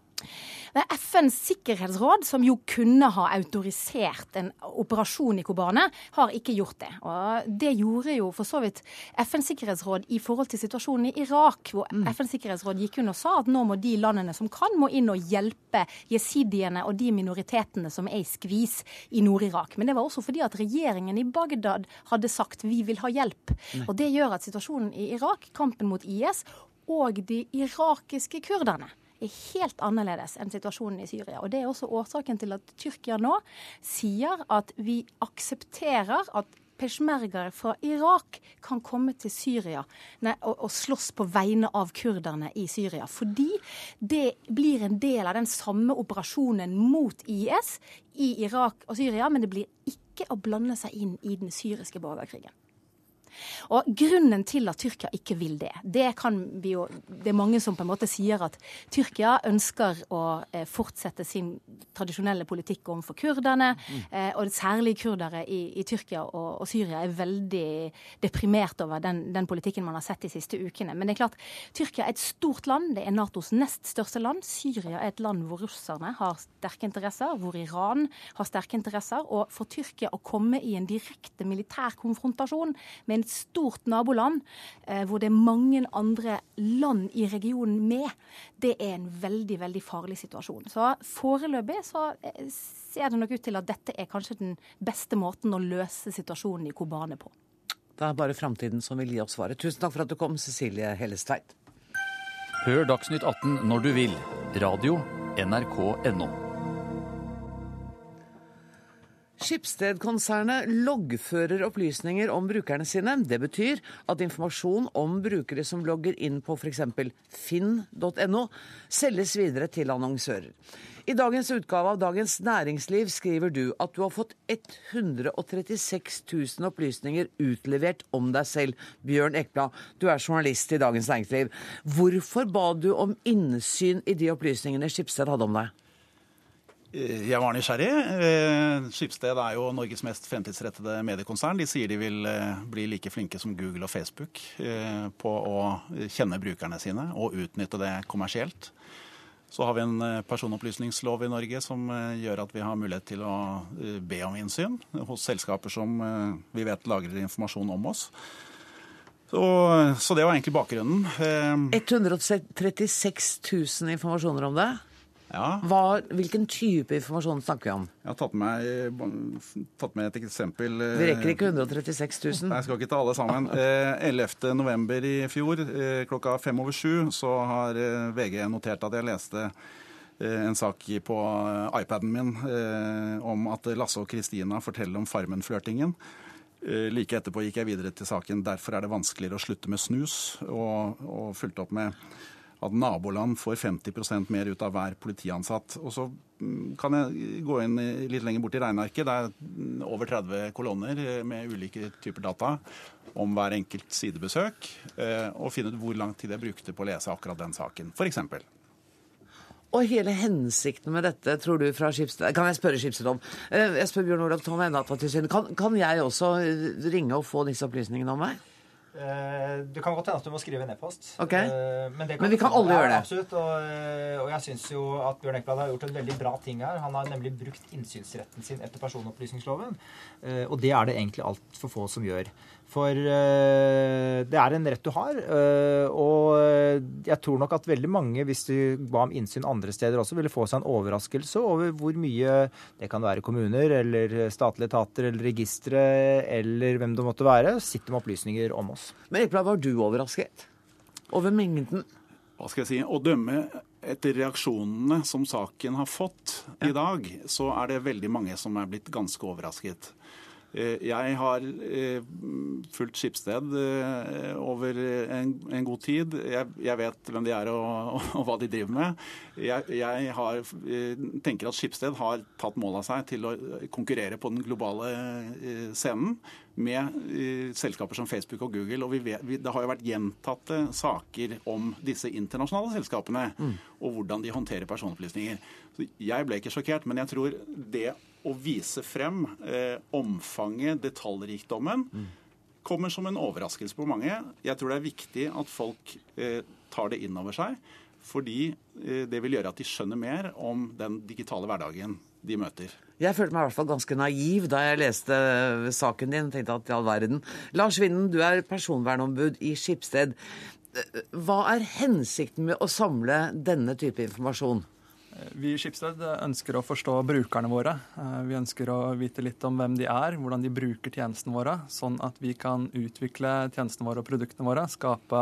Det er FNs sikkerhetsråd, som jo kunne ha autorisert en operasjon i Kobane, har ikke gjort det. Og det gjorde jo for så vidt FNs sikkerhetsråd i forhold til situasjonen i Irak, hvor FNs sikkerhetsråd gikk inn og sa at nå må de landene som kan, må inn og hjelpe jesidiene og de minoritetene som er i skvis i Nord-Irak. Men det var også fordi at regjeringen i Bagdad hadde sagt vi vil ha hjelp. Og det gjør at situasjonen i Irak, kampen mot IS og de irakiske kurderne er helt annerledes enn situasjonen i Syria. Og Det er også årsaken til at Tyrkia nå sier at vi aksepterer at peshmergere fra Irak kan komme til Syria nei, og, og slåss på vegne av kurderne i Syria. Fordi det blir en del av den samme operasjonen mot IS i Irak og Syria, men det blir ikke å blande seg inn i den syriske borgerkrigen. Og Grunnen til at Tyrkia ikke vil det, det kan vi jo Det er mange som på en måte sier at Tyrkia ønsker å eh, fortsette sin tradisjonelle politikk overfor kurderne. Eh, og særlig kurdere i, i Tyrkia og, og, Syria er veldig deprimert over den, den, politikken man har sett de siste ukene. Men det er klart, Tyrkia er et stort land. Det er Natos nest største land. Syria er et land hvor russerne har sterke interesser, hvor Iran har sterke interesser. Og for Tyrkia å komme i en direkte militær konfrontasjon med en et stort naboland eh, hvor det er mange andre land i regionen med, det er en veldig, veldig farlig situasjon. Så foreløpig så ser det nok ut til at dette er kanskje den beste måten å løse situasjonen i Kobane på. Det er bare framtiden som vil gi oss svaret. Tusen takk for at du kom, Cecilie Hellestveit. Hør Dagsnytt 18 når du vil. Radio NRK NRK.no. Skipsted-konsernet loggfører opplysninger om brukerne sine. Det betyr at informasjon om brukere som logger inn på f.eks. finn.no, selges videre til annonsører. I dagens utgave av Dagens Næringsliv skriver du at du har fått 136 000 opplysninger utlevert om deg selv. Bjørn Ekblad, du er journalist i Dagens Næringsliv. Hvorfor ba du om innsyn i de opplysningene Skipsted hadde om deg? Jeg var nysgjerrig. Skipsted er jo Norges mest fremtidsrettede mediekonsern. De sier de vil bli like flinke som Google og Facebook på å kjenne brukerne sine og utnytte det kommersielt. Så har vi en personopplysningslov i Norge som gjør at vi har mulighet til å be om innsyn hos selskaper som vi vet lagrer informasjon om oss. Så, så, det var egentlig bakgrunnen. 136 000 informasjoner om det? Ja. Hva, hvilken type informasjon snakker vi om? Jeg har tatt med, tatt med et eksempel. Vi rekker ikke 136 000. Nei, Jeg skal ikke ta alle sammen. 11.11. i fjor klokka fem over sju så har VG notert at jeg leste en sak på iPaden min om at Lasse og Kristina forteller om Farmen-flørtingen. Like etterpå gikk jeg videre til saken 'Derfor er det vanskeligere å slutte med snus', og, og fulgte opp med at naboland får 50% mer ut av hver politiansatt. Og så kan jeg gå inn litt lenger bort i regnearket. Det er over 30 kolonner med ulike typer data om hver enkelt sidebesøk, og finne ut hvor lang tid jeg brukte på å lese akkurat den saken, f.eks. Og hele hensikten med dette, tror du, fra Skipsted Kan jeg spørre Skipsted om? Jeg spør Bjørn Olav Tonne. Kan, kan jeg også ringe og få disse opplysningene om meg? Det kan godt hende at du må skrive en e-post. Okay. Men, Men, vi kan alle gjøre det. Absolutt. Og, og jeg syns jo at Bjørn Ekblad har gjort en veldig bra ting her. Han har nemlig brukt innsynsretten sin etter personopplysningsloven. Og det er det egentlig altfor få som gjør. For det er en rett du har. Og jeg tror nok at veldig mange, hvis du ba om innsyn andre steder også, ville få seg en overraskelse over hvor mye det kan være kommuner eller statlige etater eller registre eller hvem det måtte være, sitter med opplysninger om oss. Men Ekblad, var du overrasket over mengden? Hva skal jeg si? Å dømme etter reaksjonene som saken har fått i dag, så er det veldig mange som er blitt ganske overrasket. Jeg har fulgt Skipsted over en, en god tid. Jeg, jeg, vet hvem de er og, og, og hva de driver med. Jeg, jeg har, tenker at Skipsted har tatt mål av seg til å konkurrere på den globale scenen med selskaper som Facebook og Google. Og vi vet, vi, det har jo vært gjentatte saker om disse internasjonale selskapene mm. og hvordan de håndterer personopplysninger. Så jeg ble ikke sjokkert, men jeg tror det å vise frem eh, omfanget, detaljrikdommen, mm. kommer som en overraskelse på mange. Jeg tror det er viktig at folk eh, tar det inn over seg, fordi eh, det vil gjøre at de skjønner mer om den digitale hverdagen de møter. Jeg følte meg i hvert fall ganske naiv da jeg leste saken din. tenkte at i all verden. Lars Vinden, du er personvernombud i Skipsted. Hva er hensikten med å samle denne type informasjon? Vi i Skipsted ønsker å forstå brukerne våre. Vi ønsker å vite litt om hvem de er, hvordan de bruker tjenestene våre, sånn at vi kan utvikle tjenestene våre og produktene våre, skape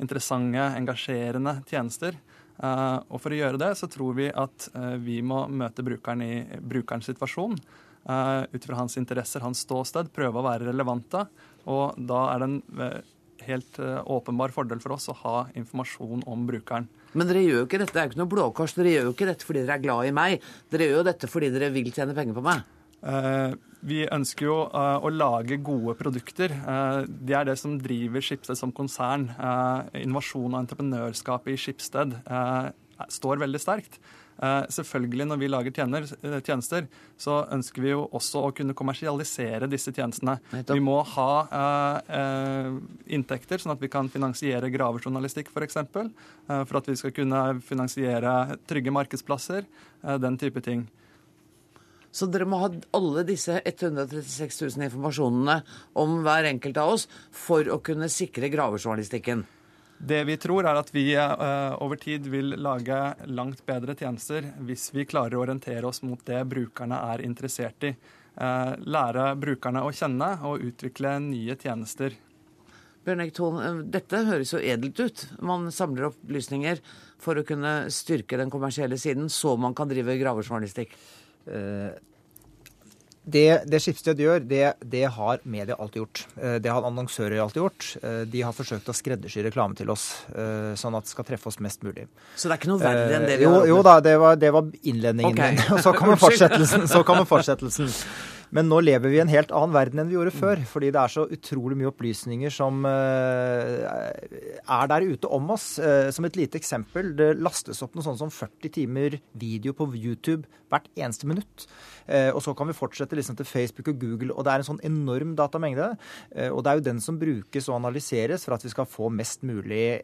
interessante, engasjerende tjenester. Og for å gjøre det så tror vi at vi må møte brukeren i brukerens situasjon. Ut fra hans interesser, hans ståsted, prøve å være relevante. Og da er det en helt åpenbar fordel for oss å ha informasjon om brukeren. Men dere gjør jo ikke dette, det er jo ikke noe blåkors. Dere gjør jo ikke dette fordi dere er glad i meg. Dere gjør jo dette fordi dere vil tjene penger på meg. Eh, vi ønsker jo eh, å lage gode produkter. Eh, det er det som driver Skipsted som konsern. innovasjon og entreprenørskapet i Skipsted står veldig sterkt. Uh, selvfølgelig Når vi lager tjener, tjenester, så ønsker vi jo også å kunne kommersialisere disse tjenestene. Vi må ha uh, inntekter, sånn at vi kan finansiere gravejournalistikk f.eks. For, uh, for at vi skal kunne finansiere trygge markedsplasser, den type ting. Så dere må ha alle disse 136 000 informasjonene om hver enkelt av oss for å kunne sikre gravejournalistikken? Det vi tror, er at vi uh, over tid vil lage langt bedre tjenester hvis vi klarer å orientere oss mot det brukerne er interessert i. Uh, lære brukerne å kjenne og utvikle nye tjenester. Bjørn Ekton, dette høres jo edelt ut. Man samler opp opplysninger for å kunne styrke den kommersielle siden, så man kan drive gravejournalistikk. Uh, det, det Skipsted gjør, det, det, har media alltid gjort. Det har annonsører alltid gjort. De har forsøkt å skreddersy reklame til oss, sånn at det skal treffe oss mest mulig. Så det er ikke noe verre enn det vi har Jo, jo da, det var, det var innledningen okay. min. Og så kommer fortsettelsen. Så kommer fortsettelsen. Men nå lever vi i en helt annen verden enn vi gjorde før. Fordi det er så utrolig mye opplysninger som er der ute om oss. Som et lite eksempel, det lastes opp noe sånt som 40 timer video på YouTube hvert eneste minutt. Og så kan vi fortsette liksom til Facebook og Google, og det er en sånn enorm datamengde. Og det er jo den som brukes og analyseres for at vi skal få mest mulig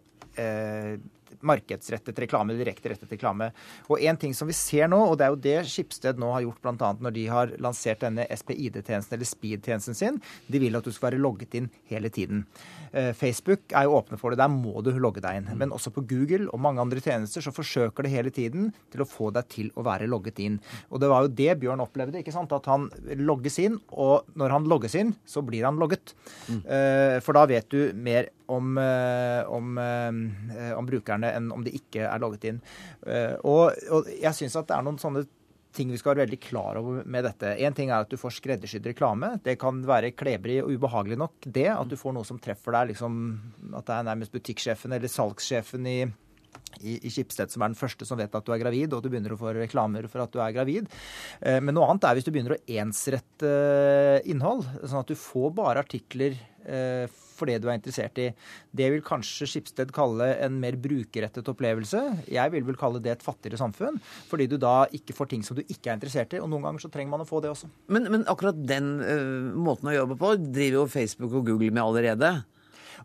markedsrettet reklame, direkte rettet reklame. Og en ting som vi ser nå, og det er jo det Skipsted nå har gjort bl.a. når de har lansert denne SPID-tjenesten eller Speed-tjenesten sin, de vil at du skal være logget inn hele tiden. Eh, Facebook er jo åpne for det, der må du logge deg inn. Men også på Google og mange andre tjenester så forsøker det hele tiden til å få deg til å være logget inn. Og det var jo det Bjørn opplevde, ikke sant? at han logges inn, og når han logges inn, så blir han logget. Mm. For da vet du mer om, om, om, eh, om, brukerne enn om de ikke er logget inn. Og, og jeg syns at det er noen sånne ting vi skal være veldig klar over med dette. Én ting er at du får skreddersydd reklame. Det kan være klebrig og ubehagelig nok, det. At du får noe som treffer deg, liksom, at det er nærmest butikksjefen eller salgssjefen i i, Schibsted som er den første som vet at du er gravid, og at du begynner å få reklamer for at du er gravid. Eh, men noe annet er hvis du begynner å ensrette eh, innhold, sånn at du får bare artikler eh, for det du er interessert i. Det vil kanskje Skipsted kalle en mer brukerrettet opplevelse. Jeg vil vel kalle det et fattigere samfunn, fordi du da ikke får ting som du ikke er interessert i. Og noen ganger så trenger man å få det også. Men, men akkurat den uh, måten å jobbe på driver jo Facebook og Google med allerede.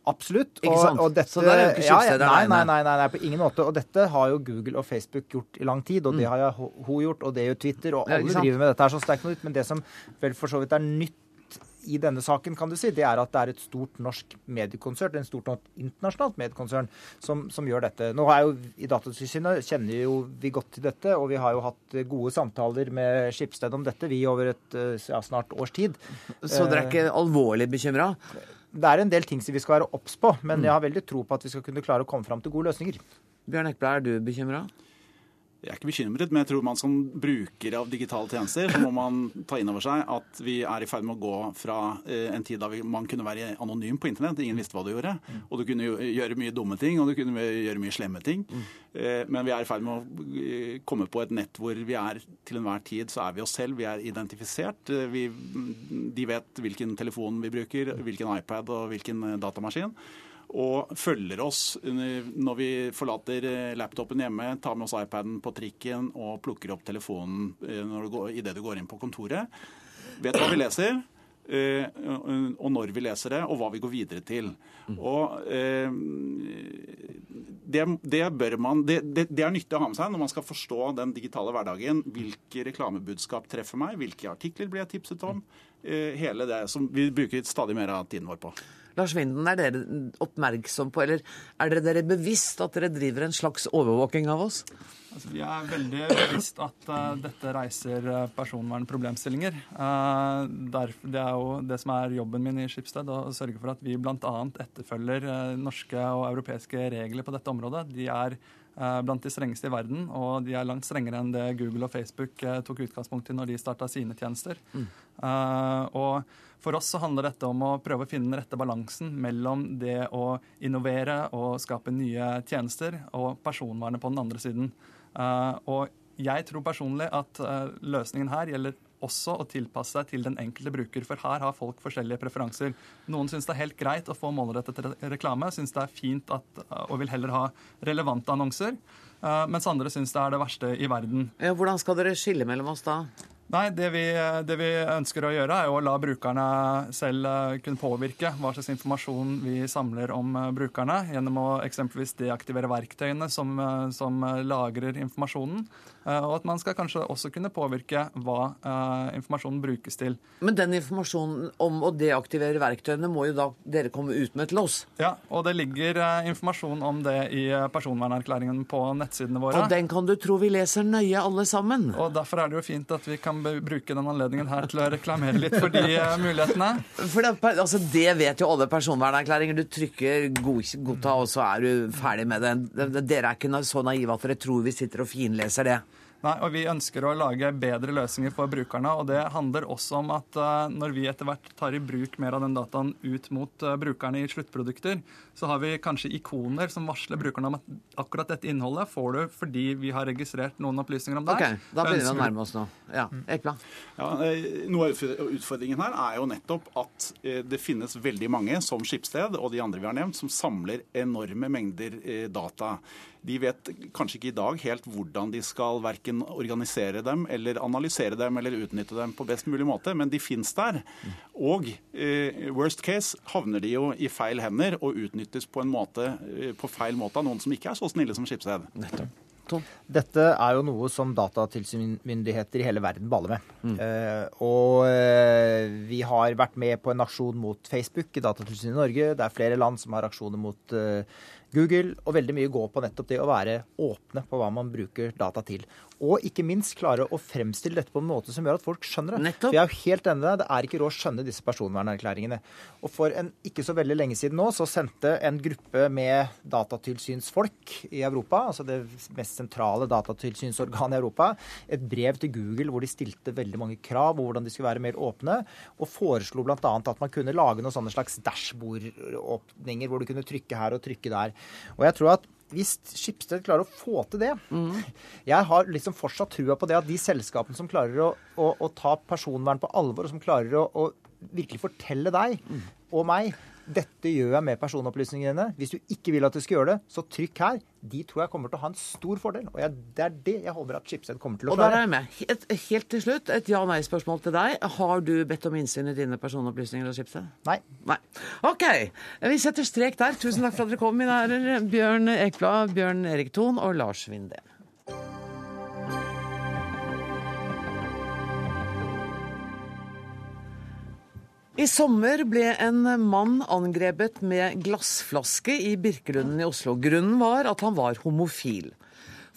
Absolutt. Ikke? Og, og dette, så der er jo ikke ja, nei, nei, nei, nei, nei, på ingen måte. Og dette har jo Google og Facebook gjort i lang tid. Og det mm. har jo hun gjort, og det gjør Twitter, og alle driver med dette her så sterkt noe ut. Men det som vel for så vidt er nytt i denne saken, kan du si, det er at det er et stort norsk mediekonsern, en stort internasjonalt mediekonsern, som, som, gjør dette. Nå er jo I Datatilsynet kjenner jo vi godt til dette, og vi har jo hatt gode samtaler med Skipsted om dette, vi over et ja, snart års tid. Så dere er ikke alvorlig bekymra? det er en del ting som vi skal være obs på, men mm. jeg har veldig tro på at vi skal kunne klare å komme fram til gode løsninger. Bjørn Ekblad, er du bekymra? Jeg er ikke bekymret, men jeg tror man som bruker av digitale tjenester, så må man ta inn over seg at vi er i ferd med å gå fra eh, en tid da man kunne være anonym på internett, ingen visste hva du gjorde, mm. og du kunne gjøre mye dumme ting, og du kunne gjøre mye slemme ting. Mm. Eh, men vi er i ferd med å eh, komme på et nett hvor vi er til enhver tid så er vi oss selv, vi er identifisert. Vi, de vet hvilken telefon vi bruker, hvilken iPad og hvilken datamaskin og følger oss når vi forlater eh, laptopen hjemme, tar med oss iPaden på trikken og plukker opp telefonen eh, idet du går inn på kontoret. Vet hva vi leser, eh, og når vi leser det, og hva vi går videre til. Og det, det, man, det, det, er nyttig å ha med seg når man skal forstå den digitale hverdagen. Hvilke reklamebudskap treffer meg, hvilke artikler blir jeg tipset om? Hele det som vi bruker stadig mer av tiden vår på. Lars Vinden, er dere oppmerksom på, eller er dere, dere bevisst at dere driver en slags overvåking av oss? Altså, vi er veldig bevisst at uh, dette reiser uh, personvernproblemstillinger. Uh, det er jo det som er jobben min i Skipsted, å sørge for at vi bl.a. etterfølger norske og europeiske regler på dette området. De er blant de strengeste i verden, og de er langt strengere enn det Google og Facebook tok utgangspunkt i når de starta sine tjenester. Mm. og for oss så handler dette om å prøve å finne den rette balansen mellom det å innovere og skape nye tjenester, og personvernet på den andre siden. Og jeg tror personlig at løsningen her gjelder også å tilpasse seg til den enkelte bruker, for her har folk forskjellige preferanser. Noen syns det er helt greit å få målrettet reklame, syns det er fint at, uh, og vil heller ha relevante annonser, mens andre syns det er det verste i verden. Ja, hvordan skal dere skille mellom oss da? Nei, det vi, det vi, ønsker å gjøre, er å la brukerne selv eh, kunne påvirke hva slags informasjon vi samler om eh, brukerne, gjennom å eksempelvis deaktivere verktøyene som, eh, som lagrer informasjonen. Og at man skal kanskje også kunne påvirke hva informasjonen brukes til. Men den informasjonen om å deaktivere verktøyene må jo da dere komme ut med til oss? Ja, og det ligger informasjon om det i personvernerklæringen på nettsidene våre. Og den kan du tro vi leser nøye alle sammen? Og derfor er det jo fint at vi kan bruke den anledningen her til å reklamere litt for de eh, mulighetene. For det, altså, det vet jo alle personvernerklæringer. Du trykker 'godta', og så er du ferdig med det. Dere er ikke så naive at dere tror vi sitter og finleser det. Nei, og Vi ønsker å lage bedre løsninger for brukerne. og Det handler også om at uh, når vi etter hvert tar i bruk mer av den dataen ut mot uh, brukerne i sluttprodukter, så har vi kanskje ikoner som varsler brukerne om at akkurat dette innholdet får du fordi vi har registrert noen opplysninger om deg. Ok, Da begynner vi å nærme oss nå. Ja, mm. Ekla. Ja, eh, noe av utfordringen her er jo nettopp at det finnes veldig mange, som Skipsted og de andre vi har nevnt, som samler enorme mengder data. De vet kanskje ikke i dag helt hvordan de skal verken organisere dem eller analysere dem eller utnytte dem på best mulig måte, men de fins der. Og eh, worst case havner de jo i feil hender og utnyttes på, en måte, eh, på feil måte av noen som ikke er så snille som Schibsted. Dette er jo noe som datatilsynsmyndigheter i hele verden baller med. Eh, og eh, vi har vært med på en aksjon mot Facebook i Datatilsynet i Norge. Det er flere land som har aksjoner mot eh, Google, og veldig mye går på nettopp det å være åpne på hva man bruker data til. Og ikke minst klare å fremstille dette på en måte som gjør at folk skjønner det. For jeg er helt enig med det. Det er ikke råd å skjønne disse personvernerklæringene. Og for en ikke så veldig lenge siden nå, så sendte en gruppe med datatilsynsfolk i Europa, altså det mest sentrale datatilsynsorganet i Europa, et brev til Google hvor de stilte veldig mange krav om hvordan de skulle være mer åpne, og foreslo bl.a. at man kunne lage noen sånne slags dashbordåpninger hvor du kunne trykke her og trykke der. Og jeg tror at hvis Skipsted klarer å få til det Jeg har liksom fortsatt trua på det at de selskapene som klarer å, å, å ta personvern på alvor, og som klarer å, å virkelig fortelle deg og meg dette gjør jeg med personopplysningene dine. Hvis du ikke vil at du skal gjøre det, så trykk her. De tror jeg kommer til å ha en stor fordel. Og jeg, det er det jeg håper at Schibsted kommer til å klare. Og der er jeg med. Helt, helt til slutt, et ja-nei-spørsmål til deg. Har du bedt om innsyn i dine personopplysninger hos Schibsted? Nei. Nei. OK. Vi setter strek der. Tusen takk for at dere kom, mine herrer. Bjørn Ekblad, Bjørn Erik Thon og Lars Vindén. I sommer ble en mann angrepet med glassflaske i Birkelunden i Oslo. Grunnen var at han var homofil.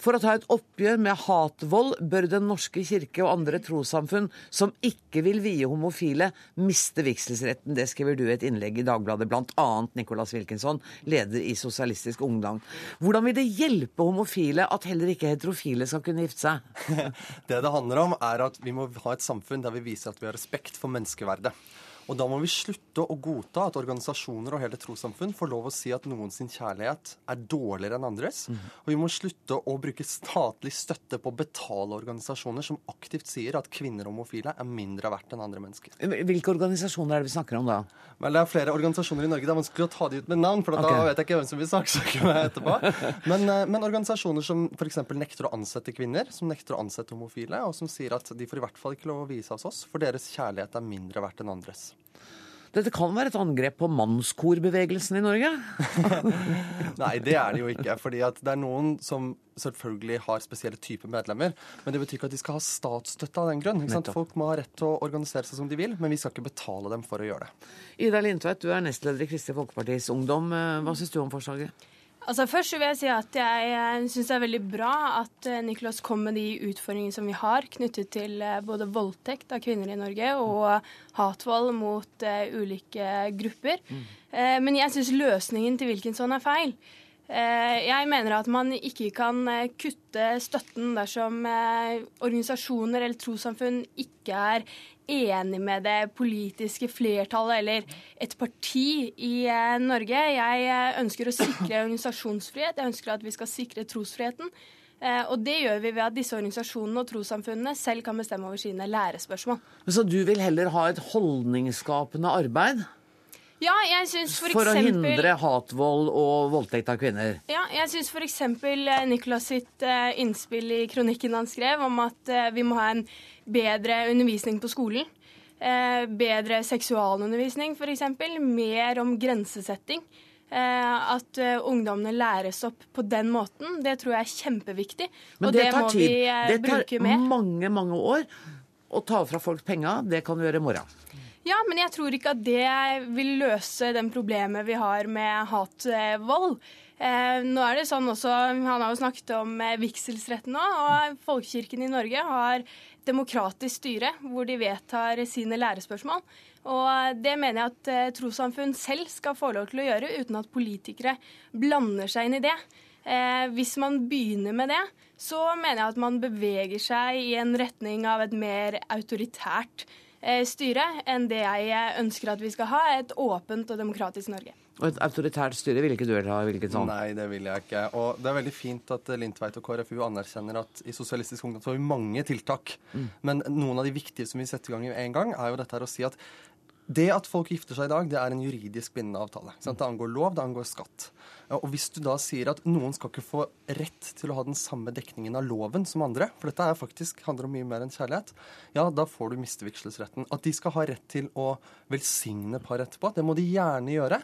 For å ta et oppgjør med hatvold bør Den norske kirke og andre trossamfunn som ikke vil vie homofile, miste vigselsretten. Det skriver du i et innlegg i Dagbladet, bl.a. Nicolas Wilkinson, leder i Sosialistisk Ungdom. Hvordan vil det hjelpe homofile at heller ikke heterofile skal kunne gifte seg? Det det handler om, er at vi må ha et samfunn der vi viser at vi har respekt for menneskeverdet. Og da må vi slutte å godta at organisasjoner og hele trossamfunn får lov å si at noen sin kjærlighet er dårligere enn andres. Og vi må slutte å bruke statlig støtte på å betale organisasjoner som aktivt sier at kvinner og homofile er mindre verdt enn andre mennesker. Hvilke organisasjoner er det vi snakker om da? Vel, det er flere organisasjoner i Norge. Det er vanskelig å ta de ut med navn, for okay. da vet jeg ikke hvem som vil saksøke meg etterpå. Men, eh, men organisasjoner som f.eks. nekter å ansette kvinner, som nekter å ansette homofile, og som sier at de får i hvert fall ikke lov å vise hos oss, for deres kjærlighet er mindre verdt enn andres. Dette kan være et angrep på mannskorbevegelsen i Norge? Nei, det er det jo ikke. fordi det er noen som selvfølgelig har spesielle typer medlemmer. Men det betyr ikke at de skal ha statsstøtte av den grunn. Ikke sant? Folk må ha rett til å organisere seg som de vil, men vi skal ikke betale dem for å gjøre det. Ida Lindtveit, du er nestleder i Kristelig Folkepartis Ungdom. Eh, Hva syns du om forslaget? Altså Først vil jeg si at jeg syns det er veldig bra at eh, Nicholas kom med de utfordringene som vi har knyttet til eh, både voldtekt av kvinner i Norge og hatvold mot eh, ulike grupper. Mm. men jeg syns løsningen til Wilkinson er feil. Eh, Jeg mener at man ikke kan eh, kutte støtten dersom eh, organisasjoner eller trossamfunn ikke er enig med det politiske flertallet eller et parti i Norge. Jeg ønsker å sikre organisasjonsfrihet. Jeg ønsker at vi skal sikre trosfriheten. Og det gjør vi ved at disse organisasjonene og trossamfunnene selv kan bestemme over sine lærespørsmål. Så du vil heller ha et holdningsskapende arbeid Ja, jeg synes for, for å hindre hatvold og voldtekt av kvinner? Ja, jeg syns f.eks. Nicolas sitt eh, innspill i kronikken han skrev om at eh, vi må ha en bedre undervisning på skolen. Eh, bedre seksualundervisning f.eks. Mer om grensesetting. Eh, at eh, ungdommene læres opp på den måten. Det tror jeg er kjempeviktig. Men og det det, tar må tid. vi mer. Det tar mange, mange år. Å ta fra folk penga, det kan du gjøre i morgen. Ja, men jeg tror ikke at det vil løse den problemet vi har med hatvold. Eh, nå er det sånn også, Han har jo snakket om eh, vigselsretten nå, og Folkekirken i Norge har demokratisk styre hvor de vedtar sine lærespørsmål. Og Det mener jeg at eh, trossamfunn selv skal få lov til å gjøre, uten at politikere blander seg inn i det. Eh, hvis man begynner med det, så mener jeg at man beveger seg i en retning av et mer autoritært styre enn det jeg eh, ønsker at vi skal ha, et åpent og demokratisk Norge. Og et autoritært styre vil ikke du heller ha? sånn? Nei, det vil jeg ikke. Og det er veldig fint at eh, Lindtveit og KrFU anerkjenner at i Sosialistisk Ungdom så har vi mange tiltak. Mm. Men noen av de viktige som vi setter i gang i en gang, er jo dette her å si at Det at folk gifter seg i dag, det er en juridisk bindende avtale. Sant? Det angår lov, det angår skatt. Og hvis du da sier at noen skal ikke få rett til å ha den samme dekningen av loven som andre, for dette er faktisk, handler om mye mer enn kjærlighet, ja, da får du mistevigselsretten. At de skal ha rett til å velsigne par etterpå, det må de gjerne gjøre.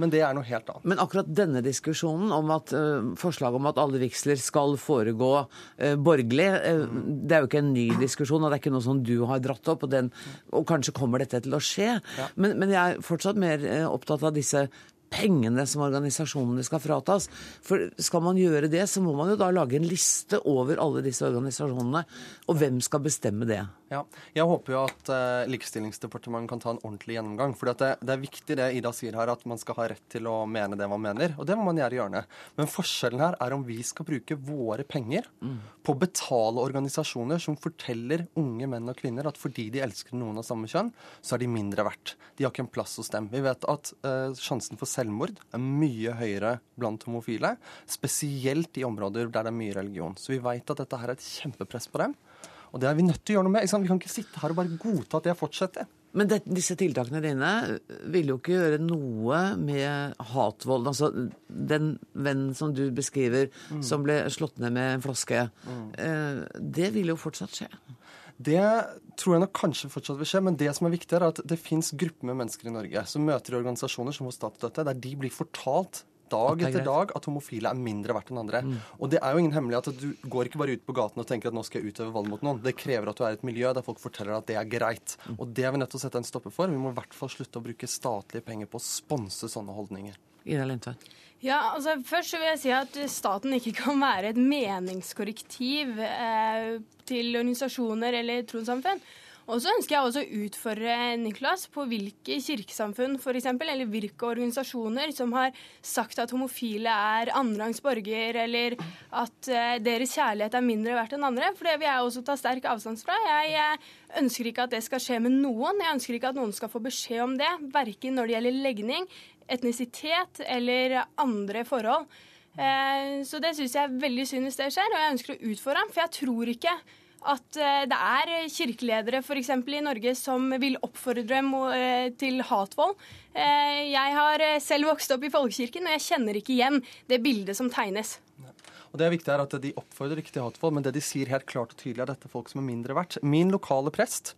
Men det er noe helt annet. Men akkurat denne diskusjonen om at uh, forslaget om at alle vigsler skal foregå uh, borgerlig, uh, det er jo ikke en ny diskusjon, og det er ikke noe som du har dratt opp. Og, den, og kanskje kommer dette til å skje. Ja. Men, men jeg er fortsatt mer opptatt av disse pengene som organisasjonene skal fratas. For skal man gjøre det, så må man jo da lage en liste over alle disse organisasjonene. Og hvem skal bestemme det? Ja, Jeg håper jo at uh, Likestillingsdepartementet kan ta en ordentlig gjennomgang. For det, det, er viktig det Ida sier her, at man skal ha rett til å mene det man mener. Og det må man gjøre i hjørnet. Men forskjellen her er om vi skal bruke våre penger på å betale organisasjoner som forteller unge menn og kvinner at fordi de elsker noen av samme kjønn, så er de mindre verdt. De har ikke en plass hos dem. Vi vet at uh, sjansen for selvmord er mye høyere blant homofile. Spesielt i områder der det er mye religion. Så vi vet at dette her er et kjempepress på dem. Og det er vi nødt til å gjøre noe med. Vi kan ikke sitte her og bare godta at det fortsetter. Men det, disse tiltakene dine vil jo ikke gjøre noe med hatvold. Altså den vennen som du beskriver, Mm. som ble slått ned med en flaske. Eh, det vil jo fortsatt skje. Det tror jeg nok kanskje fortsatt vil skje, men det som er viktig er at det fins grupper med mennesker i Norge som møter i organisasjoner som får statsstøtte, der de blir fortalt dag er etter dag at homofile er mindre verdt enn andre. Og det er jo ingen hemmelighet at du går ikke bare ut på gaten og tenker at nå skal jeg utøve vold mot noen. Det krever at du er i et miljø der folk forteller at det er greit. Og det er vi nødt til å sette en stopper for. Vi må i hvert fall slutte å bruke statlige penger på å sponse sånne holdninger. Ida Lindtveit. Ja, altså Først vil jeg si at staten ikke kan være et meningskorrektiv eh, til organisasjoner eller trossamfunn. Og så ønsker jeg også å utfordre Niklas på hvilke kirkesamfunn for eksempel, eller hvilke organisasjoner som har sagt at homofile er annenrangs borger, eller at eh, deres kjærlighet er mindre verdt enn andre. For det vil jeg også ta sterk avstand fra. Jeg eh, ønsker ikke at det skal skje med noen. Jeg ønsker ikke at noen skal få beskjed om det, verken når det gjelder legning, etnisitet eller andre forhold. Eh, Så det syns jeg er veldig synd hvis det skjer, og jeg ønsker å utfordre ham. For jeg tror ikke at eh, det er kirkeledere for eksempel, i Norge som vil oppfordre eh, til hatvold. Eh, Jeg har eh, selv vokst opp i folkekirken, og jeg kjenner ikke igjen det bildet som tegnes. Og det er viktig er at De oppfordrer ikke til hatvold, men det de sier helt klart og tydelig, er dette folk som er mindre verdt. Min lokale prest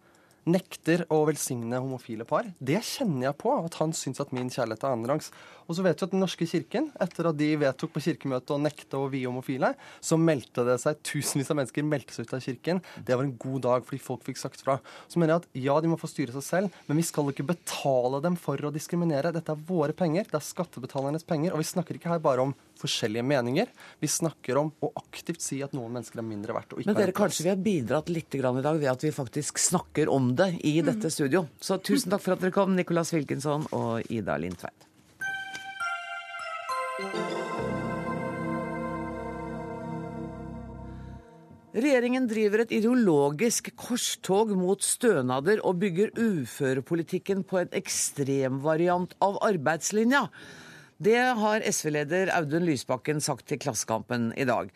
nekter å velsigne homofile par. Det kjenner jeg på, at han syns at min kjærlighet er annenrangs. Og så vet vi at Den norske kirken, etter at de vedtok på kirkemøtet å nekte å vie homofile, så meldte det seg tusenvis av mennesker meldte seg ut av kirken. Det var en god dag fordi folk fikk sagt fra. Så mener jeg at ja, de må få styre seg selv, men vi skal ikke betale dem for å diskriminere. Dette er våre penger, det er skattebetalernes penger, og vi snakker ikke her bare om forskjellige meninger. Vi snakker om å aktivt si at noen mennesker er mindre verdt. og ikke Men dere, kanskje vi har bidratt litt grann i dag ved at vi faktisk snakker om det i dette studio. Så tusen takk for at dere kom, Nicolas Wilkinson og Ida Lindtveit. Regjeringen driver et ideologisk korstog mot stønader og bygger uførepolitikken på en ekstremvariant av arbeidslinja. Det har SV-leder Audun Lysbakken sagt til Klassekampen i dag.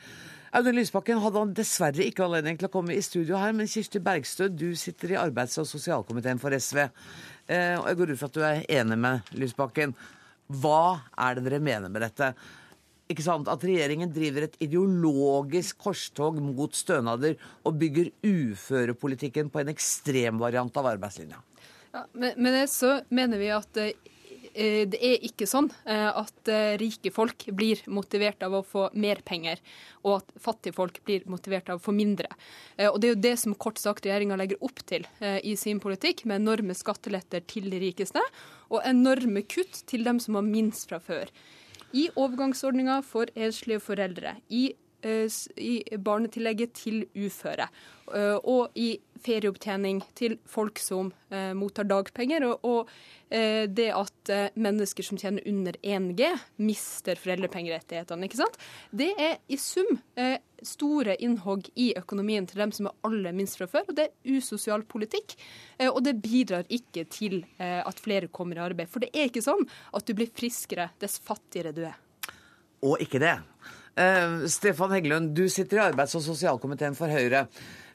Audun Lysbakken hadde han dessverre ikke anledning til å komme i studio her, men Kirsti Bergstø, du sitter i arbeids- og sosialkomiteen for SV. Eh, og jeg går ut fra at du er enig med Lysbakken. Hva er det dere mener med dette? Ikke sant? At regjeringen driver et ideologisk korstog mot stønader og bygger uførepolitikken på en ekstremvariant av arbeidslinja. Ja, men det så mener vi at eh, det er ikke sånn eh, at eh, rike folk blir motivert av å få mer penger, og at fattige folk blir motivert av å få mindre. Eh, og Det er jo det som kort sagt regjeringa legger opp til eh, i sin politikk, med enorme skatteletter til de rikeste og enorme kutt til dem som har minst fra før. I overgangsordninga for enslige foreldre, i, eh, i barnetillegget til uføre eh, og i ferieopptjening til folk som eh, mottar dagpenger, og, eh, det at eh, mennesker som tjener under 1G, mister foreldrepengerettighetene. ikke sant? Det er i sum eh, store innhogg i økonomien til dem som er aller minst fra før, og det er usosial politikk. Eh, og det bidrar ikke til eh, at flere kommer i arbeid. For det er ikke sånn at du blir friskere dess fattigere du er. Og ikke det. Eh, Stefan Heggelund, du sitter i arbeids- og sosialkomiteen for Høyre.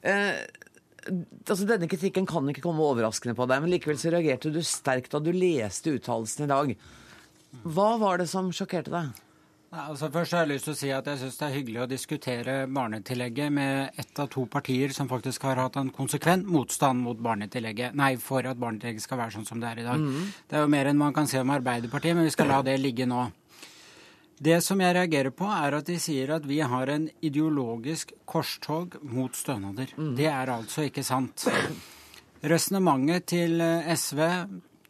Eh, altså Denne kritikken kan ikke komme overraskende på deg, men likevel så reagerte du sterkt da du leste uttalelsen i dag. Hva var det som sjokkerte deg? Altså først har jeg lyst til å si at jeg syns det er hyggelig å diskutere barnetillegget med ett av to partier som faktisk har hatt en konsekvent motstand mot barnetillegget. Nei, for at barnetillegget skal være sånn som det er i dag. Mm. Det er jo mer enn man kan se om Arbeiderpartiet, men vi skal la det ligge nå. Det som jeg reagerer på, er at de sier at vi har en ideologisk korstog mot stønader. Det er altså ikke sant. Resonnementet til eh, SV,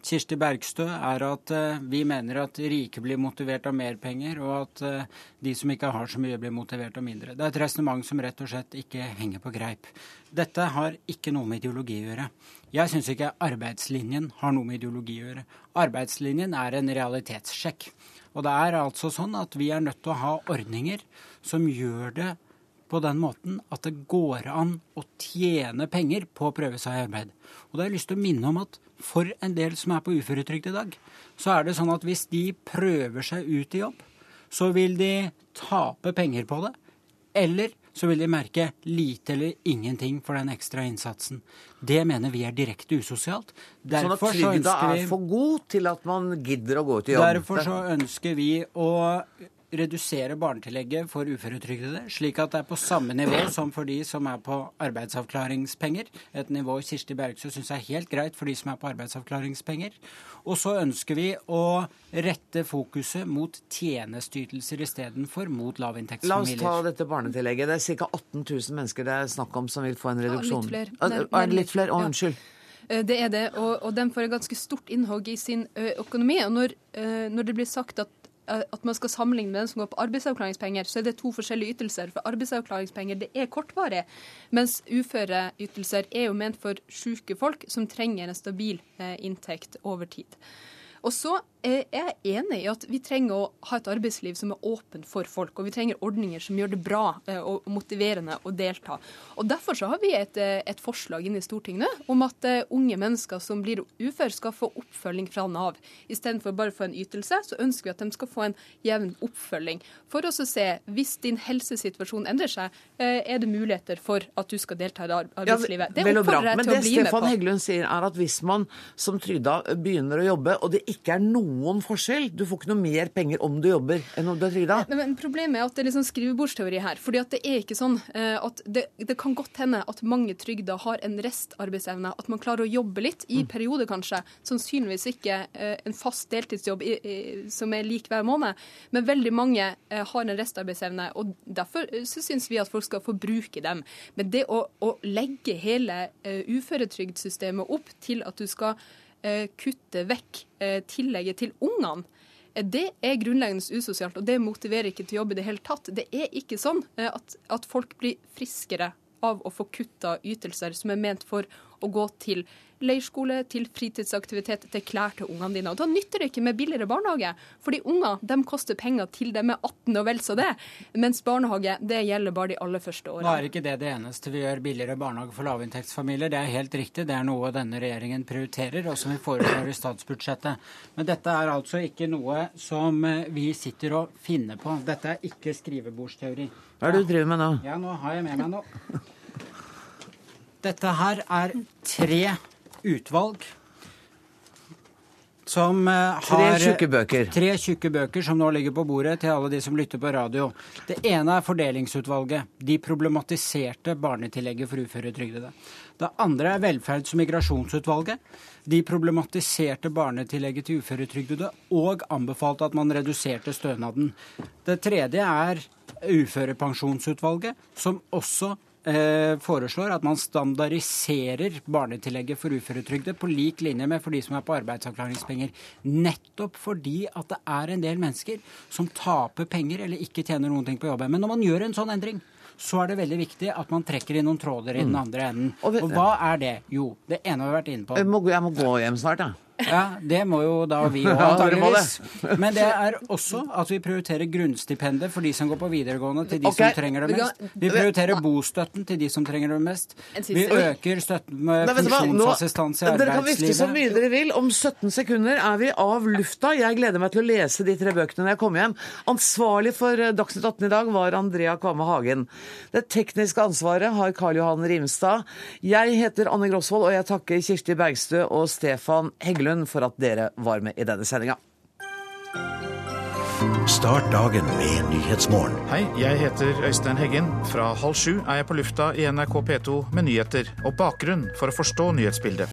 Kirsti Bergstø, er at eh, vi mener at rike blir motivert av mer penger, og at eh, de som ikke har så mye, blir motivert av mindre. Det er et resonnement som rett og slett ikke henger på greip. Dette har ikke noe med ideologi å gjøre. Jeg syns ikke arbeidslinjen har noe med ideologi å gjøre. Arbeidslinjen er en realitetssjekk. Og det er altså sånn at vi er nødt til å ha ordninger som gjør det på den måten at det går an å tjene penger på å prøve seg i arbeid. Og da har jeg lyst til å minne om at for en del som er på uføretrygd i dag, så er det sånn at hvis de prøver seg ut i jobb, så vil de tape penger på det. Eller så vil de merke lite eller ingenting for den ekstra innsatsen. Det mener vi er direkte usosialt. Sånn at Derfor så trygda er for god til at man gidder å gå ut i jobb? Derfor så ønsker vi å redusere barnetillegget for uføretrygdede, slik at det er på samme nivå som for de som er på arbeidsavklaringspenger. Et nivå Kirsti Bergstø syns er helt greit for de som er på arbeidsavklaringspenger. Og så ønsker vi å rette fokuset mot tjenesteytelser istedenfor mot La oss ta dette barnetillegget. Det er ca. 18 000 mennesker det er snakk om som vil få en reduksjon. Ja, litt flere. Er det litt flere? Å, unnskyld. Eh, Det er det, og, og de får et ganske stort innhogg i sin økonomi. Og når, eh, når det blir sagt at, eh, at man skal sammenligne med den som går på arbeidsavklaringspenger, så er det to forskjellige ytelser. For arbeidsavklaringspenger det er kortvarig, mens uføreytelser er jo ment for syke folk som trenger en stabil eh, inntekt over tid. Og så eh, er enig i at vi trenger å ha et arbeidsliv som er åpent for folk, og vi trenger ordninger som gjør det bra eh, og motiverende å delta. Og Derfor så har vi et, eh, et forslag inne i Stortinget om at unge mennesker som blir ufør, skal få oppfølging fra Nav. Istedenfor bare å få en ytelse, så ønsker vi at de skal få en jevn oppfølging. For å se, hvis din helsesituasjon endrer seg, er det muligheter for at du skal delta i det arbeidslivet. det oppfordrer jeg Men til det å bli med Stefan på. Heggelund sier, er at hvis man som trygda begynner å jobbe, og det ikke er noen forskjell Du får ikke noe mer penger om du jobber enn om du er trygda. Men Problemet er at det er sånn skrivebordsteori her. fordi at det er ikke sånn eh, at det, det kan godt hende at mange trygda har en restarbeidsevne. At man klarer å jobbe litt, i perioder kanskje. Sannsynligvis ikke eh, en fast deltidsjobb i, i, som er lik hver måned. Men veldig mange eh, har en restarbeidsevne, og derfor så syns vi at folk skal få bruke dem. Men det å, å legge hele uføretrygdsystemet opp til at du skal eh, kutte vekk eh, tillegget til ungene, eh, det er grunnleggende usosialt, og det motiverer ikke til jobb i det hele tatt. Det er ikke sånn at, at folk blir friskere av å få kutta ytelser som er ment for å gå til leirskole, til fritidsaktivitet, til klær til ungene dine. Og Da nytter det ikke med billigere barnehage, fordi unger de koster penger til dem er 18 og vel så det. Mens barnehage det gjelder bare de aller første årene. Nå er ikke det det eneste vi gjør billigere barnehage for lavinntektsfamilier. Det er helt riktig. Det er noe denne regjeringen prioriterer, og som vi foreslår i statsbudsjettet. Men dette er altså ikke noe som eh, vi sitter og finner på. Dette er ikke skrivebordsteori. Hva er det du driver med nå? Ja, nå har jeg med meg noe. Dette her er tre utvalg som har Tre tjukke bøker. Tre tjukke bøker som nå ligger på bordet til alle de som lytter på radio. Det ene er Fordelingsutvalget. De problematiserte barnetillegget for uføretrygdede. Det andre er Velferds- og migrasjonsutvalget. De problematiserte barnetillegget til uføretrygdede og anbefalte at man reduserte stønaden. Det tredje er Uførepensjonsutvalget, som også eh, foreslår at man standardiserer barnetillegget for uføretrygde på lik linje med for de som er på arbeidsavklaringspenger. Nettopp fordi at det er en del mennesker som taper penger eller ikke tjener noen ting på jobben. Men når man gjør en sånn endring, så er det veldig viktig at man trekker inn noen tråder i den Mm. andre enden. Og hva er det? Jo, det ene har vi vært inne på. Jeg må, gå- jeg må gå hjem snart, jeg. Ja, Det må jo da vi òg, Ja, antakeligvis. Men det er også at vi prioriterer grunnstipendet for de som går på videregående, til de okay. som trenger det mest. Vi prioriterer bostøtten til de som trenger det mest. Vi øker støtten med funksjonsassistanse i Dere kan vifte så mye dere vil. Om 17 sekunder er vi av lufta. Jeg gleder meg til å lese de tre bøkene når jeg kommer hjem. Ansvarlig for eh, Dagsnytt 18 i dag var Andrea Kvamme Hagen. Det tekniske ansvaret har Karl Johan Rimstad. Jeg heter Anne Grosvold, og jeg takker Kirsti Bergstø og Stefan Heggelund for at dere var med i denne sendinga. Start dagen med Nyhetsmorgen. Hei, jeg heter Øystein Heggen. Fra halv sju er jeg på lufta i NRK P2 med nyheter og bakgrunn for å forstå nyhetsbildet.